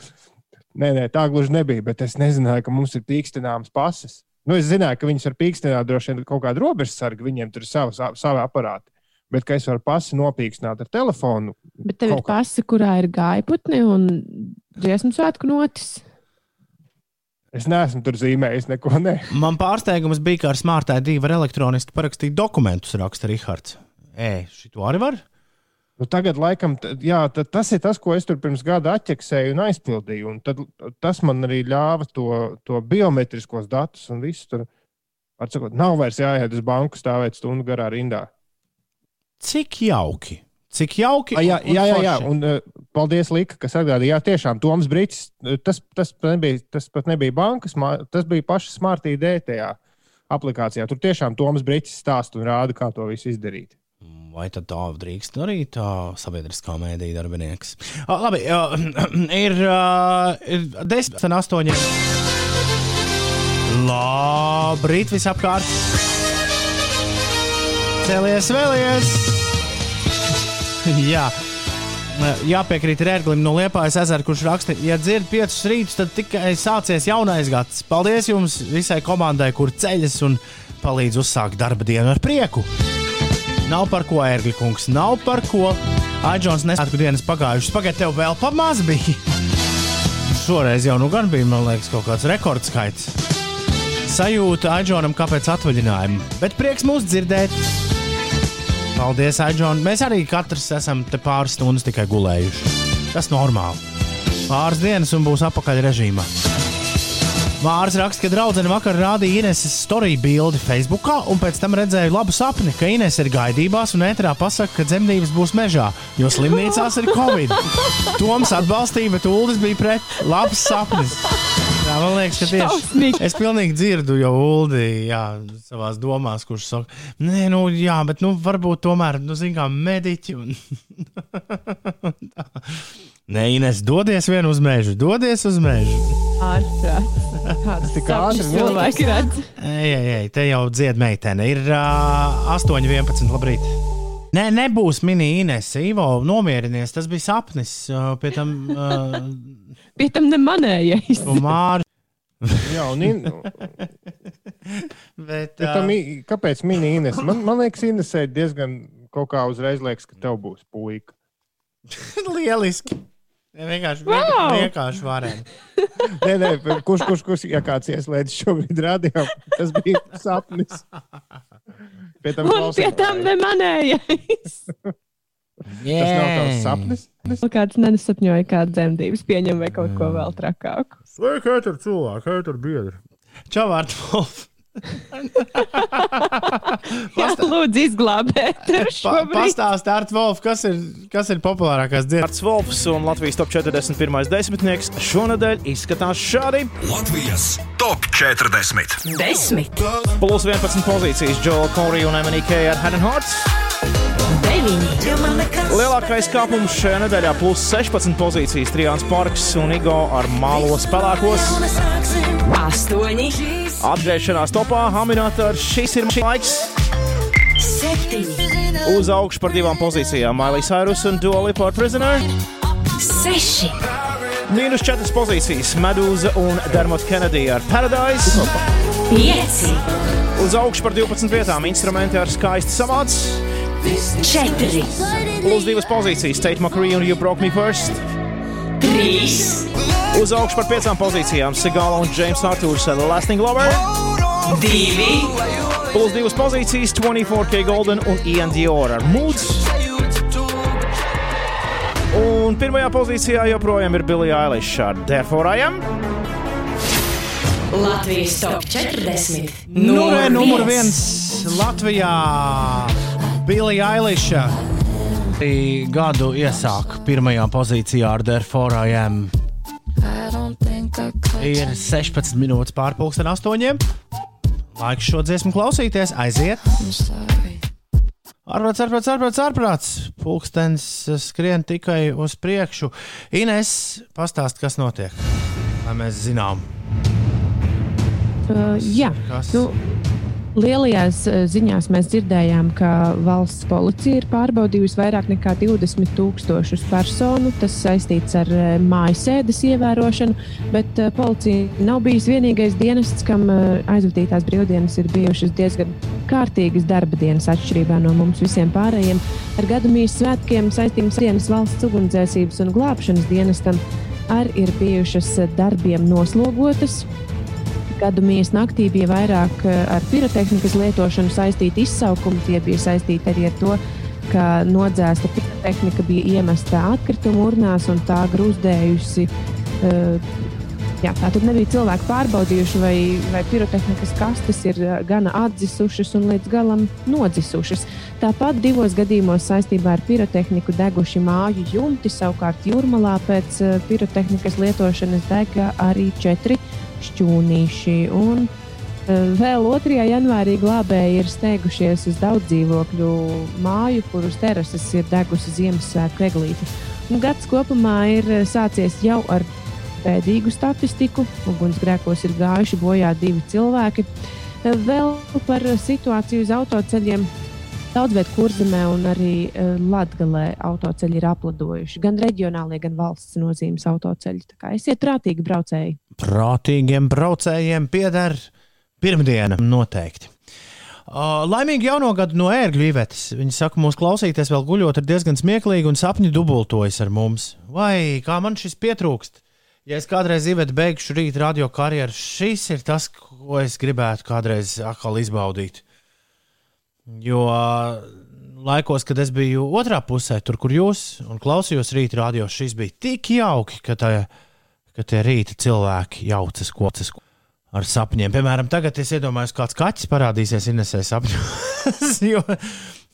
Nē, nē, tā gluži nebija, bet es nezināju, ka mums ir pīkstināms pases. Nu, es zināju, ka viņus var pīkstināt droši vien kaut kāda robežsarga, viņiem tur ir savs, savi aparāti. Bet ka es varu pasi nopīkstināt ar telefonu, Bet tev ir pasta, kurā ir gaiputni un dziesmu svētku notis. Es neesmu tur zīmējis neko. Ne. Man pārsteigums bija, ka ar Smart ID var elektroniski parakstīt dokumentus, raksta Rihards. Ē, šito arī var? Nu, tagad, laikam, jā, tas ir tas, ko es tur pirms gada atķeksēju un aizpildīju. Un tad, tas man arī ļāva to, to biometriskos datus un visu tur. Atsakot, nav vairs jāiet uz banku stāvēt stundu garā rindā. Cik jauki! Cik jauki! A, jā, un- un jā, jā, jā, un uh, paldies, Lika, kas atgādīja. Jā, tiešām Toms Brīsīs, tas, tas, pat nebija, tas pat nebija bankas, tas bija paša Smart tajā aplikācijā. Tur tiešām Toms Brīsīs stāsta un rāda, kā to visu izdarīt. Vai tad tā drīkst arī tā sabiedriskā mēdīņa darbinieks? Ah, labi, uh, ir, uh, ir 10, 8. Labrīt, visapkārt! Cēlies, vēlies! Jā. Jāpiekrīt Rēglim no Liepājas ezera, kurš raksta, ja dzird piecus rītus, tad tikai sācies jaunais gads. Paldies jums visai komandai, kur ceļas un palīdz uzsākt darba dienu ar prieku. Nav par ko, Ērgļa kungs, nav par ko. Aģents nesvētku dienas pagājušas, pagaidiet, tev vēl pa maz bija. Šoreiz jau nu gan bija, man liekas, kaut kāds rekordskaits. Sajūta Aģentam, kāpēc atvaļinājumu, bet prieks mūs dzirdēt. Paldies, Aģent. Mēs arī katrs esam te pāris stundas tikai gulējuši. Tas normāli. Pāris dienas un būs apakaļ režīmā. Mārcis raksta, ka draudzene vakar rādīja Ineses storiju bildi Facebook, un pēc tam redzēju labu sapni, ka Ines ir gaidībās un ētrā pasaka, ka dzemdības būs mežā, jo slimnīcās ir Covid. Toms atbalstīja, bet Uldis bija pret. Labs sapnis! Jā, man liekas, ka tieši es pilnīgi dzirdu jau Uldi jā, savā domās, kurš saka, nē, nu, jā, bet nu, varbūt tomēr, nu, zin kā mediķi. Un... Nē, Ines, dodies vien uz mežu, dodies uz mežu. Ārprāts. Kādas tik ātri cilvēki redz? Ej, ej, ej, te jau dzied meitene. Ir uh, 8, 11. Labrīt. Nē, nebūs mini Ines. Ivo, nomierinies. Tas bija sapnis. Uh, pie tam uh, Pie tam ne manējais. Jā, un in, Bet, ja tam, kāpēc mini Ines? Man, man liekas, Inesē diezgan kaut kā uzreiz liekas, ka tev būs puika. lieliski. Ne, vienkārši, Wow! vienkārši varēja. Nē, nē, kurš, kurš, kurš, ja kāds ieslēdz šobrīd rādījā, tas bija sapnis. Pie tam pie tam klausītāji, ne manējais. tas nav tavs sapnis. Vēl kāds nesapņoja, kāda dzemdības pieņem vai kaut ko vēl trakāku. Sveiki, tur cilvēki, tur biedri. Čau, Vārtvolf. Jā, lūdzu, izglābēt Pa, šobrīd. Pastāst, Arts Wolf, kas ir, kas ir populārākās dziesmas? Arts Volfs un Latvijas top 41. desmitnieks šonadēļ izskatās šādi. Latvijas top 40. Desmit, Plus 11 pozīcijas Joel Corey un MNK ar Hearts. deviņi, Lielākais kāpums šajā nedēļā - plus 16 pozīcijas Trijāns Parks un Igo ar mālo spēlēkos. 8. Atgriešanās topā Haminators šis ir laiks. 7. Uz augšu par divām pozīcijām Miley Cyrus un Dua Lipa ar Prisoner. 6. Mīnus 4 pozīcijas Medūza un Dermot Kennedy ar Paradise. 5. Uz augšu par 12 vietām instrumenti ar skaistu samācību. 4. Plus divas pozīcijas, State Macarija un You Broke Me First. 3. Uz augšu par piecām pozīcijām, Sigala un James Arthurs The Lasting Lover. 2. Plus divas pozīcijas, 24K Golden un Ian Dior ar Moods. Un pirmajā pozīcijā joprojām ir Billie Eilish ar Deforajam. Latvijas top 40. Numur, numur viens Latvijā! Bilija Eiliša. Gadu iesāk pirmajā pozīcijā ar I Am. Ir 16 minūtes pārpusdien astoņiem. Laiks šo dziesmu klausīties, aiziet. Ārprāts, ārprāts, ārprāts, ārprāts. Pūkstens skrien tikai uz priekšu. Ines, pastāst, kas notiek, lai mēs zinām. Uh, jā, Kas? nu, lielajās uh, ziņās mēs dzirdējām, ka valsts policija ir pārbaudījusi vairāk nekā 20 tūkstošus personu. Tas saistīts ar uh, mājasēdes ievērošanu, bet uh, policija nav bijis vienīgais dienests, kam aizvadītās brīvdienas ir bijušas diezgan kārtīgas darba dienas, atšķirībā no mums visiem pārējiem. Ar gadamijas svētkiem saistības dienas valsts ugunsdzēsības un glābšanas dienestam arī ir bijušas darbiem noslogotas. Gadu mijas naktī bija vairāk eh, ar pirotehnikas lietošanu saistīti izsaukumi. Tie bija saistīti arī ar to, ka nodzēsta pirotehnika bija iemesta atkritumu urnās un tā grūzdējusi. Uh, Jā, tā tad nebija cilvēki pārbaudījuši, vai, vai pirotehnikas kastes ir eh, gana atdzisušas un līdz galam nodzisušas. Tāpat divos gadījumos saistībā ar pirotehniku deguši māju jumti, savukārt jūrmalā pēc eh, pirotehnikas lietošanas dega arī četri šķūnīši. Un, eh, Vēl 2. janvārī glābēji ir steigušies uz daudz dzīvokļu māju, kuras terases ir degusi Ziemassvētku eglīti. Un Gads kopumā ir eh, sācies jau ar bēdīgu statistiku. Ugunsgrēkos ir gājuši bojā divi cilvēki. Eh, Vēl par situāciju uz autoceļiem. Daudz vietā kurzemē un arī uh, Latvijā autoceļi ir apladojuši. Gan reģionālie, gan valsts nozīmes autoceļi. Tā kā esiet prātīgi braucēji. prātīgiem braucējiem pieder pirmdiena noteikti. Uh, laimīgi jauno gadu no ērgļu īvetes. Viņi saka, mūsu klausīties vēl guļot ir diezgan smieklīgi un sapņi dubultojas ar mums. Vai kā man šis pietrūkst? Ja es kādreiz īvetu beigšu rīt radio karjeru, šis ir tas, ko es gribētu kādreiz atkal izbaudīt. Jo laikos, kad es biju otrā pusē, tur, kur jūs un klausījos rīta radio, šis bija tik jauki, ka tā ka tie rīta cilvēki jaucas kocis ar sapņiem. Piemēram, tagad es iedomājos, kāds kaķis parādīsies Inesē sapņos, jo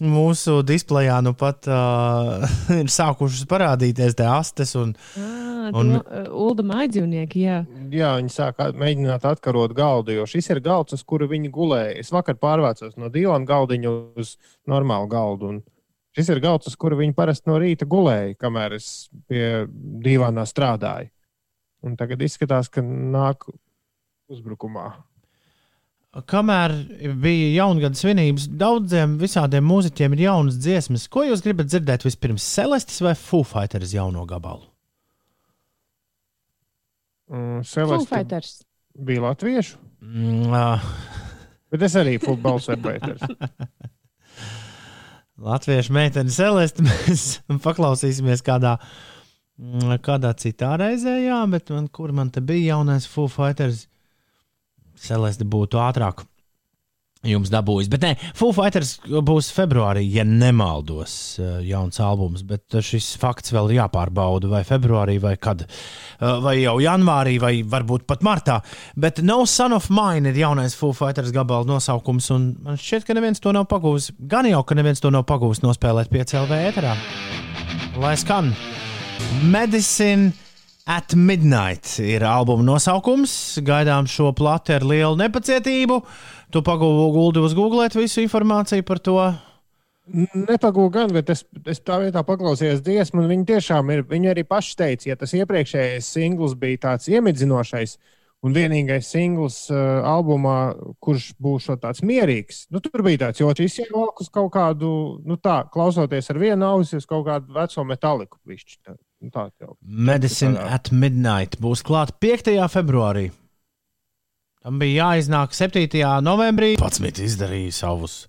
mūsu displejā nu pat uh, ir sākušas parādīties tie astes un, Ah, Un-. Ulda maidzīvnieki, jā. Jā, viņi sāk mēģināt atkarot galdu, jo šis ir galds, uz kura viņi gulēja. Es vakar pārvācos no dīvaina galdiņa uz normālu galdu. Un šis ir galds, uz kura viņi parasti no rīta gulēja, kamēr es pie dīvainā strādāju. Un tagad izskatās, ka nāk uzbrukumā. Kamēr bija jaungada svinības, daudziem visādiem mūziķiem ir jaunas dziesmas. Ko jūs gribat dzirdēt vispirms? Celestis vai Foo Fighters jauno gabalu? Mm, Fighters. bija latviešu, Mm, uh, bet es arī futbols spēlēju. Latviešu meitene Celeste. Mēs paklausīsimies kādā, mm, kādā citā reizē, jā, bet man, kur man te bija jaunais Foo Fighters? Celeste būtu ātrāk. jums dabūjis. Bet nē, Foo Fighters būs februārī, ja nemaldos, eh, jauns albums. Bet šis fakts vēl jāpārbauda, vai februārī, vai kad. Eh, Vai jau janvārī, vai varbūt pat martā. Bet No Son of Mine ir jaunais Foo Fighters gabala nosaukums. un Man šķiet, ka neviens to nav pagūvis. Gan jau, ka neviens to nav pagūvis nospēlēt pie CLV ēterā. Lai skan Medicine at Midnight ir albuma nosaukums. Gaidām šo plati ar lielu nepacietību. Tu pagūdi uz Google visu informāciju par to. Nepagūju gan, bet es, es tā vietā paklausījos dziesmu, un viņi tiešām ir. Viņi arī paši teica, ja tas iepriekšējais singls bija tāds iemidzinošais, un vienīgais singls uh, albumā, kurš būs tāds mierīgs, nu, tur bija tāds, jo šis uz kaut kādu, nu tā, klausoties ar vienu ausi uz kaut kādu veco metāliku. Višķi, tā, nu, tā jau. Medicine at Midnight būs klāta 5. februārī. Tam bija jāiznāk 7. novembrī. Pats izdarīja savus,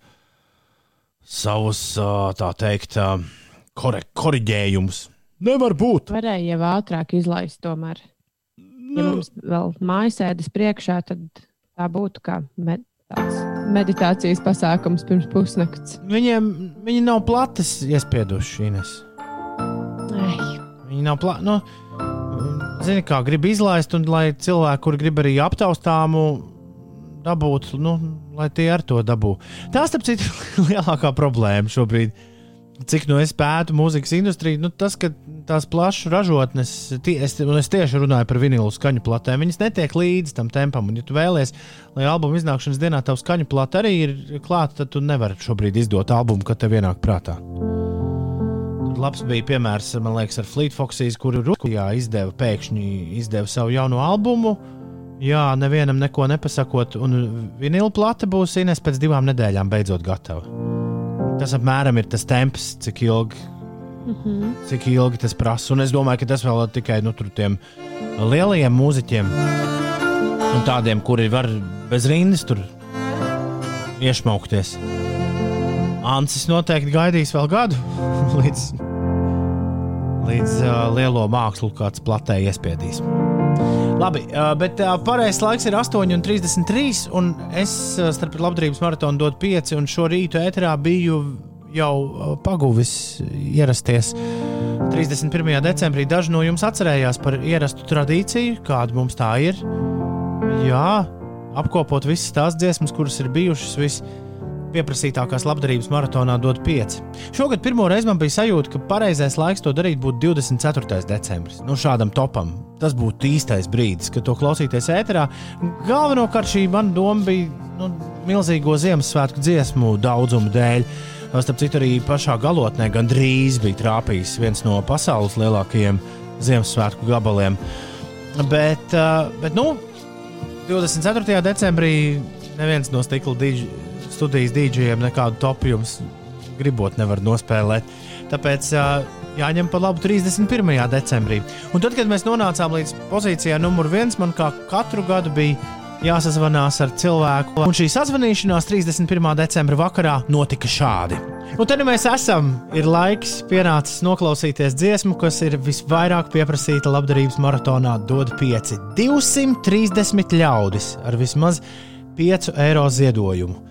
savus tā teikt, kore, korģējumus. Nevar būt. Varēja jau ātrāk izlaist, tomēr. Ja mums vēl mājasēdes priekšā, tad tā būtu kā med meditācijas pasākums pirms pusnakts. Viņiem viņi nav plates iespieduši. Ines. Ai, Viņi nav plati. Nu, Zini, kā grib izlaist, un lai cilvēki, kur grib arī aptaustāmu dabūt, nu, lai tie ar to dabū. Tā, starp citu, lielākā problēma šobrīd. Cik no es pētu mūzikas industriju, nu, tas, ka tās plašas ražotnes, tie, es, un es tieši runāju par vinilu skaņu platēm, viņas netiek līdzi tam tempam. Un, ja tu vēlies, lai albuma iznākšanas dienā tavs skaņu plate arī ir klāta, tad tu nevari šobrīd izdot albumu, kad tev ienāk prātā. Labs bija piemērs, man liekas, ar Fleet Foxes, kuru Rukijā izdeva pēkšņi izdeva savu jauno albumu. Jā, nevienam neko nepasakot, un vinila plate būs Ines pēc divām nedēļām beidzot gatava. Tas apmēram ir tas temps, cik ilgi, Mhm. cik ilgi tas prasa. Un es domāju, ka tas vēl tikai nu, tiem lielajiem mūziķiem un tādiem, kuri var bez rindas tur iešmaukties. Ancis noteikti gaidīs vēl gadu, līdz, līdz uh, lielo mākslu kāds platē iespiedīs. Labi, uh, bet uh, pareizais laiks ir 8,33. Un es uh, starp labdarības maratonu dodu 5, un šo rītu ēterā biju jau paguvis ierasties. 31. decembrī daži no jums atcerējās par ierastu tradīciju, kāda mums tā ir. Jā, apkopot visas tās dziesmas, kuras ir bijušas vispieprasītākās labdarības maratonā, dod 5. Šogad pirmo reizi man bija sajūta, ka pareizais laiks to darīt būtu 24. decembris. Nu, šādam topam tas būtu īstais brīdis, kad to klausīties ēterā. Galvenokārt šī mana doma bija nu, milzīgo Ziemassvētku dziesmu daudzumu dēļ. Starp citu, arī pašā galotnē gandrīz bija trāpījis viens no pasaules lielākajiem Ziemassvētku gabaliem. Bet, uh, bet nu, 24. decembrī neviens no stikla dīdž, studijas dīdžiem nekādu topu jums gribot nevar nospēlēt. Tāpēc uh, jāņem par labu 31. decembrī. Un tad, kad mēs nonācām līdz pozīcijai numur viens, man kā katru gadu bija jāsazvanās ar cilvēku. Un šī sazvanīšanās 31. decembra vakarā notika šādi. Un tad mēs esam, ir laiks pienācis noklausīties dziesmu, kas ir visvairāk pieprasīta labdarības maratonā, dod 5. 230 ļaudis ar vismaz 5 eiro ziedojumu.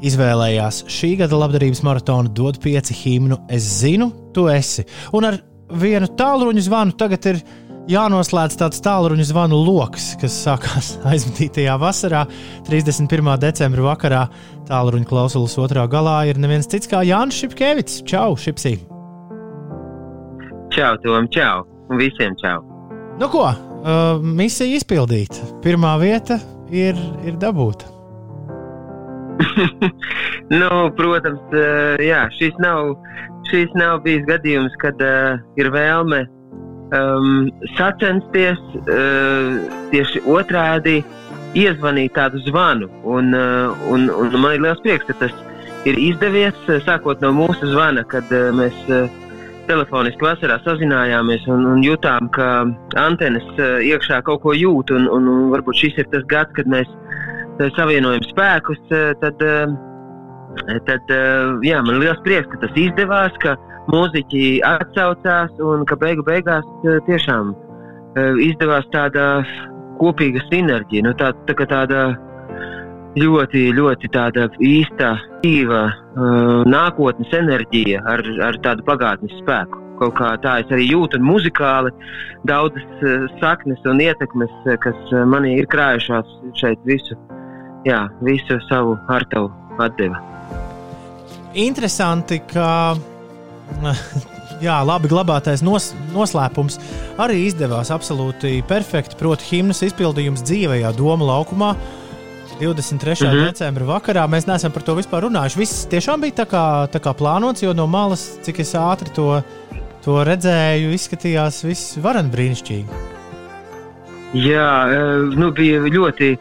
Izvēlējās šī gada labdarības maratona dod 5 himnu. Es zinu, tu esi. Un ar vienu tālruņa zvanu tagad ir jānoslēdz tāds tālruņa zvanu lokus, kas sākās aizvadītajā vasarā, 31. decembra vakarā. Tālruņa klausulas otrā galā ir neviens cits kā Jānis Šepkevits. Čau, Šipsī! Čau, Tom, čau! Un visiem čau! Nu ko, uh, misija izpildīta. Pirmā vieta ir, ir dabūta. nu, protams, uh, jā, šis nav, šis nav bijis gadījums, kad uh, ir vēlme um, sacensties uh, tieši otrādi iezvanīt tādu zvanu. Un, uh, un, un man ir liels prieks, ka tas ir izdevies, sākot no mūsu zvana, kad uh, mēs uh, telefoniski vasarā sazinājāmies un, un jutām, ka antenas iekšā kaut ko jūt. Un, un, un varbūt šis ir tas gads, kad mēs savienojam spēkus. Uh, tad, uh, tad jā, man ir liels prieks, ka tas izdevās. Ka, mūziķi atsaucās un ka beigu beigās eh, tiešām eh, izdevās tāda kopīga sinerģija. Nu, tā, tā, tāda ļoti, ļoti tāda īsta, dzīva nākotnes enerģija ar, ar tādu pagātnes spēku. Kaut kā tā es arī jūtu, un muzikāli daudzas saknes un ietekmes, kas manī ir krājušās šeit visu, jā, visu savu artavu atdeva. Interesanti, ka jā, labi glabātais nos, noslēpums arī izdevās absolūti perfekti. Proti, himnas izpildījums dzīvajā Doma laukumā. 23. Mm -hmm. decembra vakarā mēs neesam par to vispār runājuši. Viss tiešām bija tā kā, tā kā plānots, jo no malas, cik es ātri to, to redzēju, izskatījās viss varen brīnišķīgi. Jā, eh, nu, bija ļoti,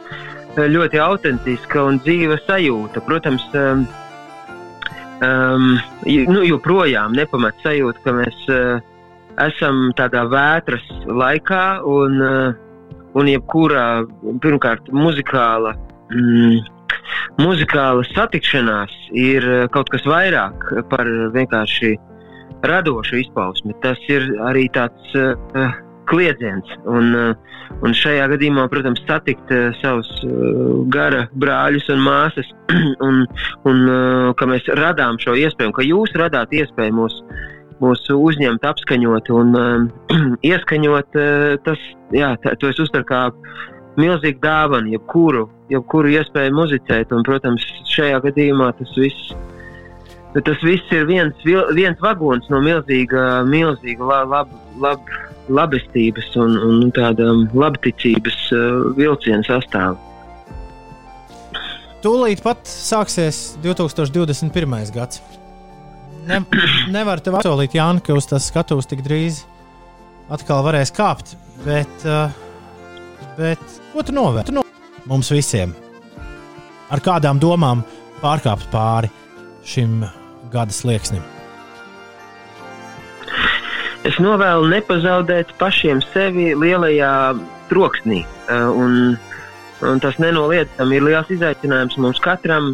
ļoti autentiska un dzīva sajūta. Protams, um, um, nu, joprojām nepamat sajūta, ka mēs uh, esam tādā vētras laikā un, uh, un jebkura, pirmkārt, muzikāla mm, muzikāla satikšanās ir eh, kaut kas vairāk par vienkārši radošu izpausmi. Tas ir arī tāds uh, kliedziens. Un, uh, un šajā gadījumā, protams, satikt uh, savus uh, gara brāļus un māsas, un, un ka mēs radām šo iespēju, ka jūs radāt iespēju mūs, mūs uzņemt, apskaņot un ieskaņot, tas, jā, to es uztveru kā milzīga dāvana, jebkuru, jebkuru iespēju muzicēt. Un, protams, šajā gadījumā tas viss, tas viss ir viens, viens vagons no milzīga, milzīga lab, lab, lab, labestības un, un tāda labticības uh, vilciena sastāvā. Tūlīt pat sāksies 2021. gads. Ne, nevar te apsolīt, Jānis, ka uz tās skatuves tik drīz atkal varēs kāpt. Bet, uh, bet ko tu novērti no mums visiem? Ar kādām domām pārkāpt pāri šim gada slieksnim? Es novēlu nepazaudēt pašiem sevi lielajā troksnī. Uh, un, un tas nenoliedzami ir liels izaicinājums mums katram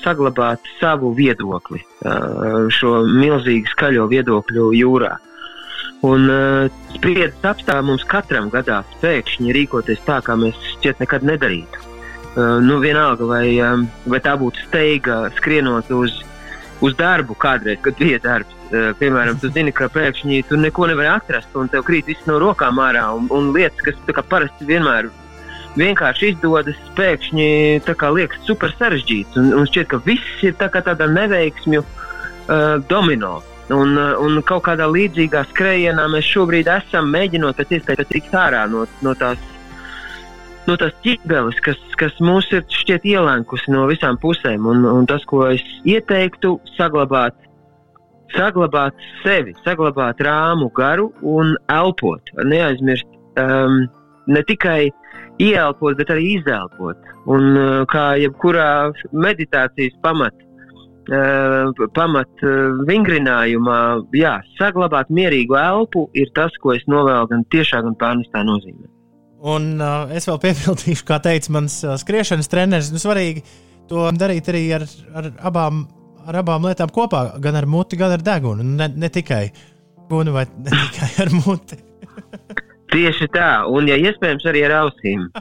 saglabāt savu viedokli, uh, šo milzīgu skaļo viedokļu jūrā. Un uh, spriedzes apstākļi mums katram gadās pēkšņi rīkoties tā, kā mēs šķiet nekad nedarītu. Nu, vienalga, vai, vai tā būtu steiga skrienot uz, uz darbu kādreiz, kad bija darbs. Uh, piemēram, tu zini, ka pēkšņi tu neko nevari atrast, un tev krīt viss no rokām ārā, un, un lietas, kas kā, parasti vienmēr vienkārši izdodas, pēkšņi liekas super sarežģītas. Un, un šķiet, ka viss ir tā tādā neveiksmju uh, domino. Un, uh, un kaut kādā līdzīgā skrējienā mēs šobrīd esam mēģinot pēc iespējas tikt ārā no, no tās. No tās ķībeles, kas, kas mūs ir šķiet ielēkusi no visām pusēm, un, un tas, ko es ieteiktu, saglabāt, saglabāt sevi, saglabāt rāmu garu un elpot. Neaizmirst um, ne tikai ieelpot, bet arī izelpot. Un uh, kā jebkurā meditācijas pamatā uh, pamat uh, vingrinājumā, jā, saglabāt mierīgu elpu ir tas, ko es novēlu gan tiešā, gan pārnestā nozīmē. Un uh, es vēl piebildīšu, kā teica mans uh, skriešanas treneris, nu svarīgi to darīt arī ar, ar, abām, ar abām lietām kopā, gan ar muti, gan ar degunu. Ne, ne tikai gunu vai ne tikai ar muti. Tieši tā, un, ja iespējams, arī ar ausīm.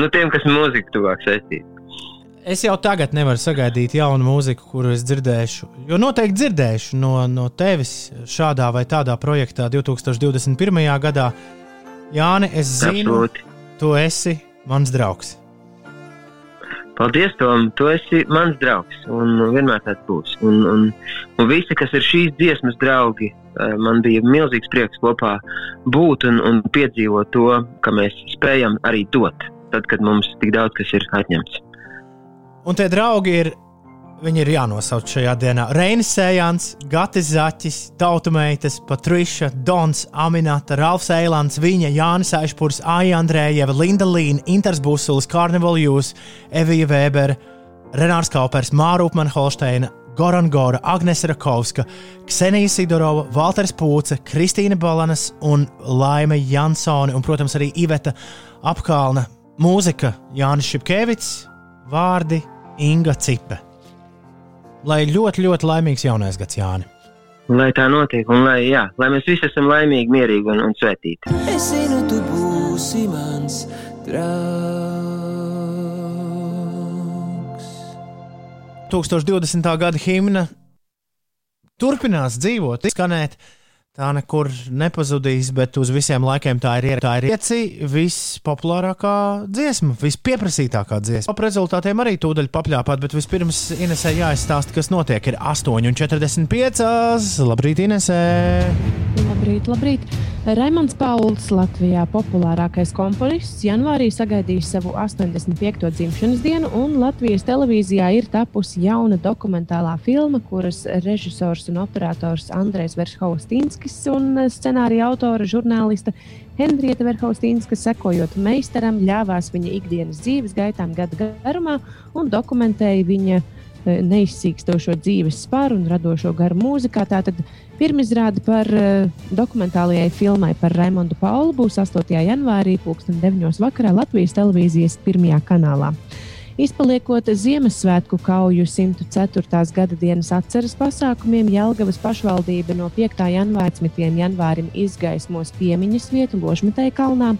nu, tiem, kas mūzika tuvāk saistīti. Es jau tagad nevaru sagaidīt jaunu mūziku, kuru es dzirdēšu. Jo noteikti dzirdēšu no, no tevis šādā vai tādā projektā 2021. gadā. Jāni, es zinu, Absolūti. tu esi mans draugs. Paldies, Tom. Tu esi mans draugs, un vienmēr tāds būs. Un, un, un visi, kas ir šīs dziesmas draugi, eh, man bija milzīgs prieks kopā būt un, un piedzīvot to, ka mēs spējam arī dot, tad, kad mums tik daudz kas ir atņemts. Un tie draugi ir, viņi ir jānosauc šajā dienā. Reinis Sējāns, Gatis Zaķis, Tautumeitas, Patriša, Dons, Aminata, Ralfs Eilants, Viņa, Jānis Aišpurs, Aija Andrējeva, Linda Līna, Inters Busulis, Karneval Jūs, Evija Vēbera, Renārs Kaupers, Māra Upmana Holsteina, Goran Gora, Agnese Rakovska, Ksenija Sidorova, Valters Pūce, Kristīna Balanas un Laime Jansone, un, protams, arī Iveta Apkalna. Mūzika Jānis Šepkevits, vārdi Inga Cipe. Lai ļoti, ļoti laimīgs jaunais gads, Jāni. Lai tā notiek, un lai, jā, lai mēs visi esam laimīgi, mierīgi un, un svētīti. Es zinu, tu būsi mans draugs. 2020. gada imna turpinās dzīvot, skanēt Tā nekur nepazudīs, bet uz visiem laikiem tā ir, tā ir pieci vispopulārākā dziesma, vispieprasītākā dziesma. Par rezultātiem arī tūdaļ papļāpāt, bet vispirms Inesē jāizstāsta, kas notiek. Ir 8,45. Labrīt, Inesē! Labrīt, labrīt! Raimons Pauls, Latvijā populārākais komponists, janvārī sagaidīs savu 85. dzimšanas dienu, un Latvijas televīzijā ir tapusi jauna dokumentālā filma, kuras režisors un operators Andrēs Verhaustīnskis un scenārija autore žurnāliste Henrieta Verhaustīnska, sekojot meistaram, ļāvās viņa ikdienas dzīves gaitām gada garumā un dokumentēja viņa eh, neizsīkstošo dzīves spāru un radošo garu mūzikā. Tātad Pirmizrāde par uh, dokumentālajai filmai par Raimondu Paulu būs 8. janvārī, 2009. vakarā Latvijas televīzijas pirmajā kanālā. Izpaliekot Ziemassvētku kauju 104. gada dienas atceres pasākumiem, Jelgavas pašvaldība no 5. janvāra 11. janvārim izgaismos piemiņas vietu Ložmetē kalnā.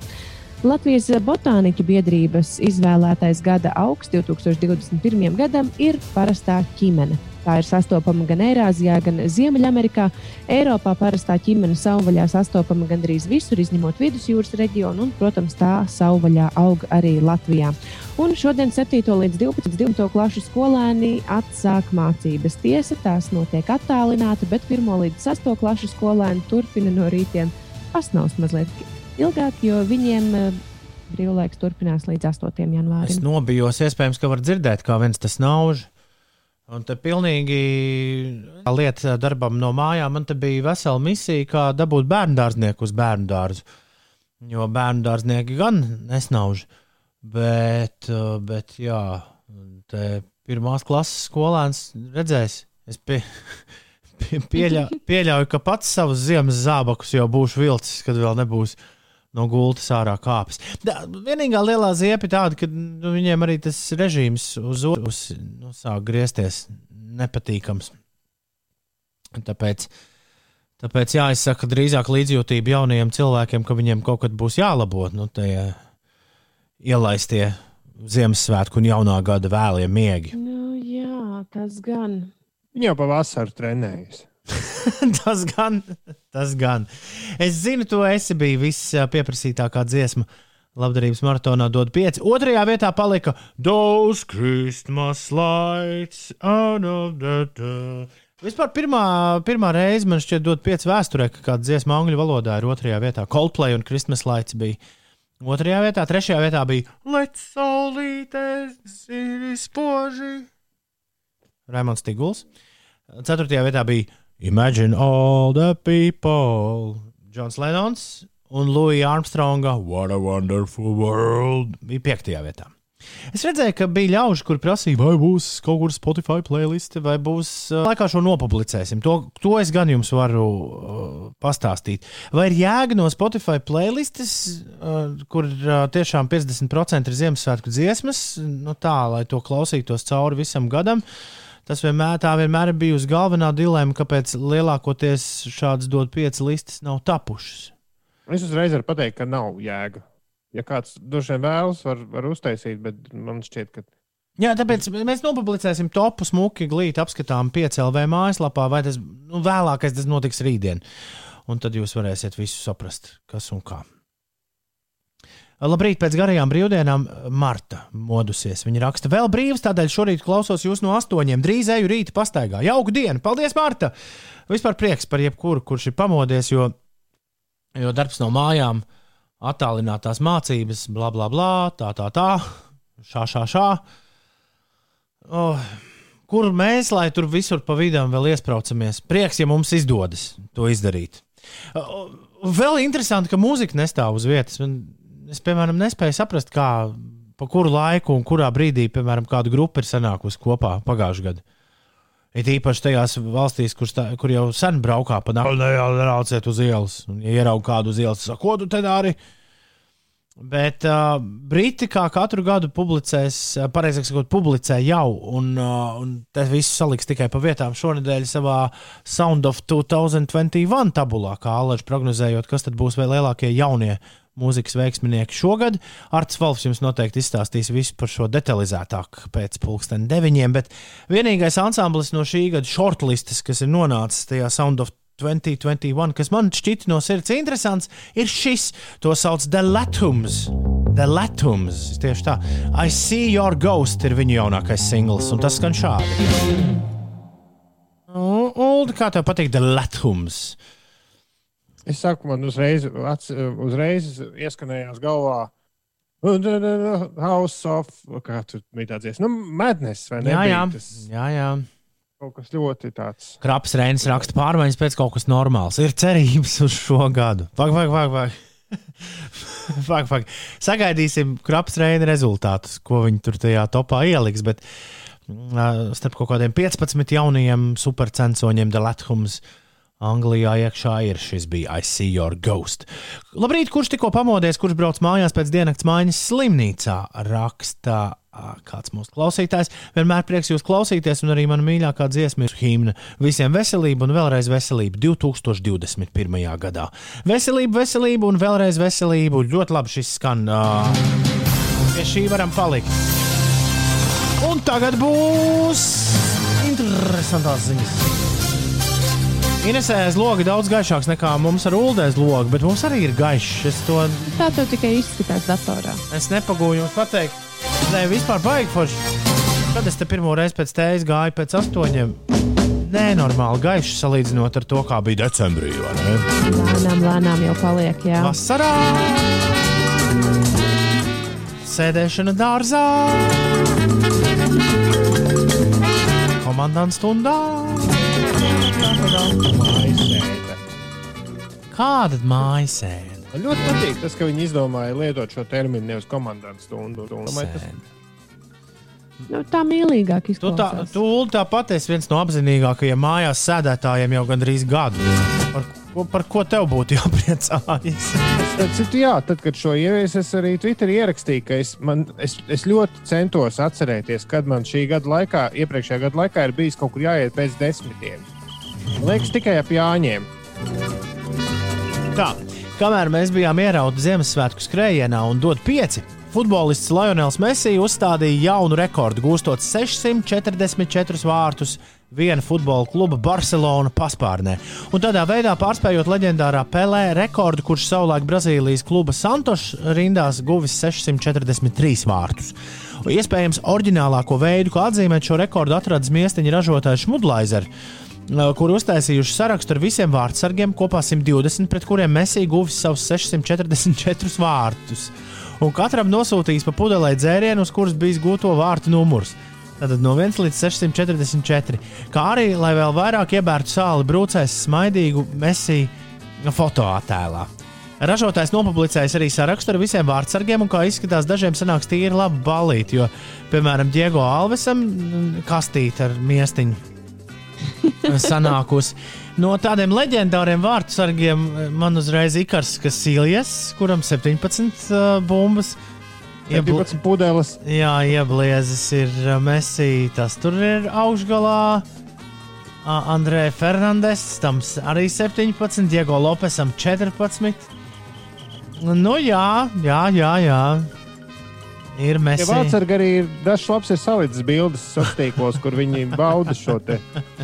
Latvijas Botāniķu biedrības izvēlētais gada augs 2021. gadam ir parastā ķimene. Tā ir sastopama gan Eirāzijā, gan Ziemeļamerikā. Eiropā parastā ķīmene savvaļā sastopama gandrīz visur, izņemot vidusjūras reģionu, un, protams, tā savvaļā aug arī Latvijā. Un šodien 7. līdz 12. 12. klašu skolēni atsāk mācības. Tiesa, tās notiek attālināti, bet 1. līdz 6. klašu skolēni turpina no rītiem pasnaust mazliet ilgāk, jo viņiem eh, brīvlaiks turpinās līdz 8. janvārim. Es nobijos, iespējams, ka var dzirdēt, kā viens tas nauž. Un te pilnīgi lieta darbam no mājām. Man te bija vesela misija, kā dabūt bērnu dārznieku uz bērnu dārzu. Jo bērnu dārznieki gan nesnauž. Bet, bet jā, te pirmās klases skolēns redzēs. Es pie, pie, pieļa, pieļauju, ka pats savus ziemas zābakus jau būšu vilcis, kad vēl nebūs no gultas ārā. Da, vienīgā lielā ziepa ir tāda, ka nu, viņiem arī tas režīms uz otras nu, sāk griezties nepatīkams. Tāpēc, tāpēc jāizsaka drīzāk līdzjūtība jaunajiem cilvēkiem, ka viņiem kaut kad būs jālabo nu, tie ielaistie Ziemassvētku un jaunā gada vēlie miegi. Nu, jā, tas gan. Viņa jau pavasarī trenējas. tas gan, tas gan. Es zinu, tu esi bijis vispieprasītākā dziesma. Labdarības maratonā dod 5. Otrajā vietā palika Those Christmas lights. Vispār pirmā, pirmā reize man šķiet, dod 5 vēsturē, ka kāda dziesma angļu valodā ir otrajā vietā. Coldplay un Christmas lights bija. Otrajā vietā, trešajā vietā bija Let's saulītes ir spoži. Raimons Tiguls. Ceturtajā vietā bija Imagine all the people. Džons Lenons un Louija Armstronga What a Wonderful World bija piektajā vietā. Es redzēju, ka bija ļauži, kur prasīja, vai būs kaut kur Spotify playlist, vai būs uh, laikā šo nopublicēsim. To, to es gan jums varu uh, pastāstīt. Vai ir jēga no Spotify playlistes, uh, kur uh, tiešām 50% ir Ziemassvētku dziesmas, nu tā, lai to klausītos cauri visam gadam. Tas vienmēr, vienmēr ir bijusi galvenā dilemma, kāpēc lielākoties šādas dot piecas listas nav tapušas. Es uzreiz varu pateikt, ka nav jēga. Ja kāds droši vien vēlas, var, var uztaisīt, bet man šķiet, ka. Jā, tāpēc mēs nopublicēsim topu smuki, glīti apskatām 5LV mājaslapā, vai tas nu, vēlākais tas notiks rītdien. Un tad jūs varēsiet visu saprast, kas un kā. Labrīt, pēc garajām brīvdienām Marta modusies. Viņa raksta, vēl brīvs, tādēļ šorīt klausos jūs no astoņiem. Drīz eju rīta pastaigā. Jauku dienu! Paldies, Marta! Vispār prieks par jebkuru, kurš ir pamodies, jo, jo darbs no mājām, attālinātās mācības, bla, bla, bla, tā, tā, tā, šā, šā, šā. Oh, kur mēs, lai tur visur pa vidam vēl iesprācamies? Prieks, ja mums izdodas to izdarīt. Oh, vēl interesanti, ka mūzika nestāv uz vietas. Man es, piemēram, nespēju saprast, kā, pa kuru laiku un kurā brīdī, piemēram, kāda grupa ir sanākusi kopā pagājušajā gadā. Ir īpaši tajās valstīs, kur, stā, kur jau sen braukā pa nakti, neauciet uz ielas. Un, ja ieraug kādu uz ielas, saka, ko tu te dari? Bet uh, Briti kā katru gadu publicēs, pareizāk sakot, publicē jau, un, uh, un tas viss saliks tikai pa vietām šonadēļ savā Sound of 2021 tabulā, kā Alaģis prognozējot, kas tad būs vēl lielākie jaunie mūzikas veiksminieki šogad. Arts Valfs jums noteikti izstāstīs visu par šo detalizētāk pēc pulksten deviņiem, bet vienīgais ansamblis no šī gada shortlistes, kas ir nonācis tajā Sound of 2021, kas man šķita no sirds interesants, ir šis. To sauc The Latums. The Latums. Tieši tā. I See Your Ghost ir viņu jaunākais singls, un tas skan šādi. Ulu, kā tev patīk The Latums? Es saku, man uzreiz, ats, uzreiz ieskanējās galvā. House of, kā tur bija tāds, nu, madness vai ne? Jā, jā, Tas jā, jā. kaut kas ļoti tāds. Kraps Reinis raksta pārmaiņas pēc kaut kas normāls. Ir cerības uz šo gadu. Pak, pak, pak, pak. Fak, fak. Sagaidīsim Kraps Reina rezultātus, ko viņi tur tajā topā ieliks. Bet uh, starp kaut kādiem 15 jaunajiem supercensoņiem Delathums Anglijā iekšā ir šis bija I See Your Ghost. Labrīt, kurš tikko pamodies, kurš brauc mājās pēc diennakts mājas slimnīcā, raksta kāds mūsu klausītājs. Vienmēr prieks jūs klausīties, un arī mana mīļākā dziesma ir himna. Visiem veselību un vēlreiz veselību 2021. gadā. Veselību, veselību un vēlreiz veselību. Ļoti labi šis skan. Pie šī varam palikt. Un tagad būs interesantās ziņas. Inesēs logi daudz gaišāks nekā mums ar ULDēs logi, bet mums arī ir gaišs. Es to Tā tev tikai izskatās datorā. es nepagūju jums pateikt. Nē, vispār baigi forši. Kad es te pirmo reizi pēc tējas gāju pēc astoņiem, nenormāli gaišs salīdzinot ar to, kā bija decembrī. Lēnām, lēnām jau paliek. Jā. Vasarā sēdēšana dārzā, komandants stundā. Kāda mājas sēde? Man ļoti patīk tas, ka viņi izdomāja lietot šo terminu nevis komandas stundu. Domāju, tas Nu, tā mīlīgāk Tu, tā, izklausās. tu tāpat esi viens no apzinīgākajiem mājās sēdētājiem jau gandrīz gadu. Par, ko- par ko tev būtu jāpriecājas? Citu, jā, tad, kad šo ieviesu, es arī Twitterī ierakstīju, ka es, man, es, es ļoti centos atcerēties, kad man šī gada laikā, iepriekšējā gada laikā, ir bijis kaut kur jāiet pēc desmitiem. Liekas, tikai ap Jāņiem. Tā, kamēr mēs bijām ierauti Ziemassvētku skrējienā un dot pieci, futbolists Lionels Messi uzstādīja jaunu rekordu, gūstot 644 vārtus viena futbola kluba Barcelona paspārnē. Un tādā veidā pārspējot leģendārā Pelē rekordu, kurš savulaik Brazīlijas kluba Santos rindās guvis 643 vārtus. Iespējams, oriģinālāko veidu, kā atzīmēt šo rekordu, atradis miestiņa ražotājs Šmudlaizer kur uztaisījuši sarakstu ar visiem vārdsargiem, kopā 120, pret kuriem Messi guvis savus 644 vārtus. Un katram nosūtījis pa pudelē dzērienu, uz kuras bijis gūto vārtu numurs. Tātad no 1 līdz 644. Kā arī, lai vēl vairāk iebērtu sāli, brūcēs smaidīgu Messi fotoattēlā. Ražotājs nopublicējis arī sarakstu ar visiem vārdsargiem, un kā izskatās, dažiem sanāks tīri labi balīti. Jo, piemēram, Diego Alvesam kastīte ar miestiņu sanākusi. No tādiem leģendāriem vārdsargiem man uzreiz Ikars Kasilijas, kuram 17 uh, bumbas. 17 pudeles. Jā, iebliezis ir Messi, tas tur ir augšgalā. Andrē Fernandes, tam arī 17, Diego Lopesam 14. Nu, jā, jā, jā. jā. Ir Ja Messi. vārdsargi arī ir dažs labs, ir salicis bildes sociālos, kur viņi bauda šo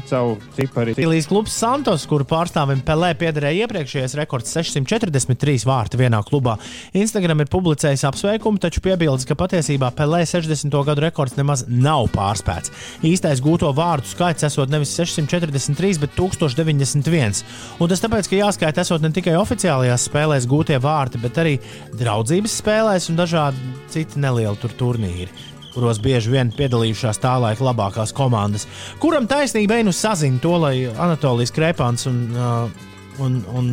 savu cipari. Brazīlijas klubs Santos, kuru pārstāvim Pelē piederēja iepriekšējais rekords 643 vārti vienā klubā. Instagram ir publicējis apsveikumu, taču piebildes, ka patiesībā Pelē 60. gadu rekords nemaz nav pārspēts. Īstais gūto vārdu skaits esot nevis 643, bet 1091. Un tas tāpēc, ka jāskaita esot ne tikai oficiālajās spēlēs gūtie vārti, bet arī draudzības spēlēs un dažādi citi nelieli tur turnīri kuros bieži vien piedalījušās tā laika labākās komandas. Kuram taisnība ir nu sazina to, lai Anatolijas Krepāns un, uh, un, un,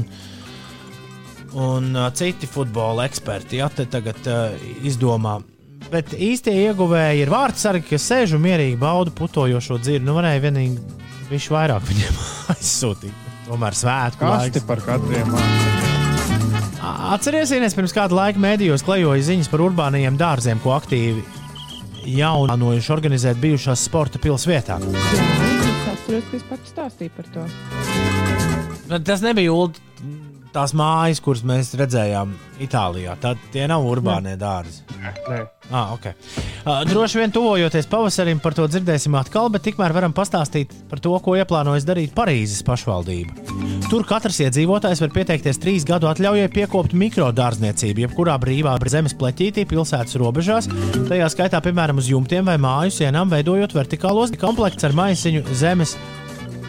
un uh, citi futbola eksperti ja, tagad uh, izdomā. Bet īstie ieguvēji ir vārdsargi, kas sēž un mierīgi bauda putojošo dzirdi. Nu, varēja vienīgi viņš vairāk viņiem aizsūtīt. Tomēr svētku Kasti laiks. par katriem vārdiem. Atcerieties, pirms kāda laika mēdījos klejoja ziņas par urbāniem dārziem, ko aktīvi jauninojuši organizēt bijušās sporta pilsētā. Jā, es atceros, ka es pats stāstīju par to. Nu, Tas nebija Ulu. Tās mājas, kuras mēs redzējām Itālijā. Tā, tie nav urbānie dārzi. Nē. Ah, okay. uh, droši vien tuvojoties pavasarim, par to dzirdēsim atkal, bet tikmēr varam pastāstīt par to, ko ieplānojas darīt Parīzes pašvaldība. Tur katrs iedzīvotājs var pieteikties trīs gadu atļaujai piekopt mikrodārzniecību, jebkurā brīvā zemes pleķītī pilsētas robežās, tajā skaitā, piemēram, uz jumtiem vai māju sienām, veidojot vertikālos komplektus ar maisiņu zemes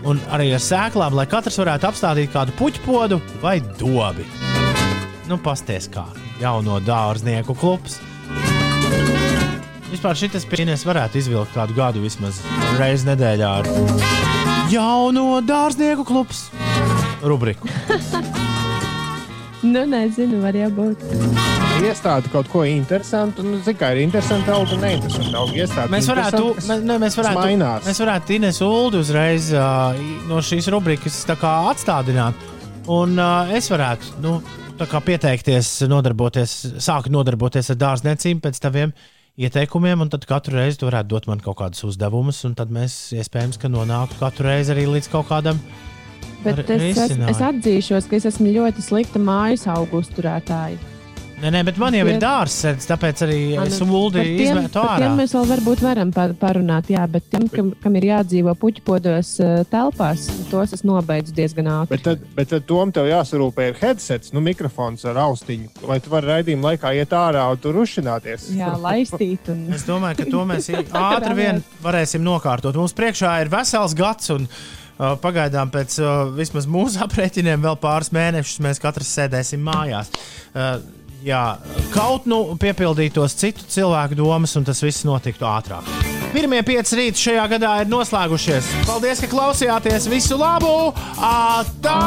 un arī ar sēklām, lai katrs varētu apstādīt kādu puķpodu vai dobi. Nu, pasties kā jauno dārznieku klubs. Vispār šis pieņems varētu izvilkt kādu gadu vismaz reizi nedēļā ar jauno dārznieku klubs rubriku. Nu, nezinu, var jābūt. Iestādi kaut ko interesantu. Nu, Zinu, kā ir interesanti auga un neinteresanti auga. Iestādi Mēs varētu, interesanti, kas- mē, ne, mēs varētu, mainās. mēs varētu Ines Ulu uzreiz uh, no šīs rubrikas atstādināt. Un uh, es varētu nu, tā kā pieteikties, nodarboties, sākt nodarboties ar dārzniecību pēc taviem ieteikumiem, un tad katru reizi tu varētu dot man kaut kādus uzdevumus, un tad mēs iespējams, ka nonāktu katru reizi arī līdz kaut kādam. Bet es, es, es atzīšos, ka es esmu ļoti slikta mājas augu uzturētāja. Nē, nē, bet man jau ir dārzs, tāpēc arī es uldi izmetu ārā. tiem mēs vēl varbūt varam par, parunāt, jā, bet tiem, kam, kam ir jādzīvo puķpodos uh, telpās, tos es nobeidzu diezgan ātri. Bet tad, bet tad tom tev jāsarūpē ir headsets, nu, mikrofons ar austiņu, lai tu vari raidījuma laikā iet ārā un tur uzšināties. Jā, laistīt. Un... Es domāju, ka to mēs ātri vien varēsim nokārtot. Mums priekšā ir vesels gads, un pagaidām pēc vismaz mūsu aprēķiniem vēl pāris mēnešus mēs katrs sēdēsim mājās. Jā, kaut nu piepildītos citu cilvēku domas, un tas viss notiktu ātrāk. Pirmie pieci rīti šajā gadā ir noslēgušies. Paldies, ka klausījāties! Visu labu! Atā!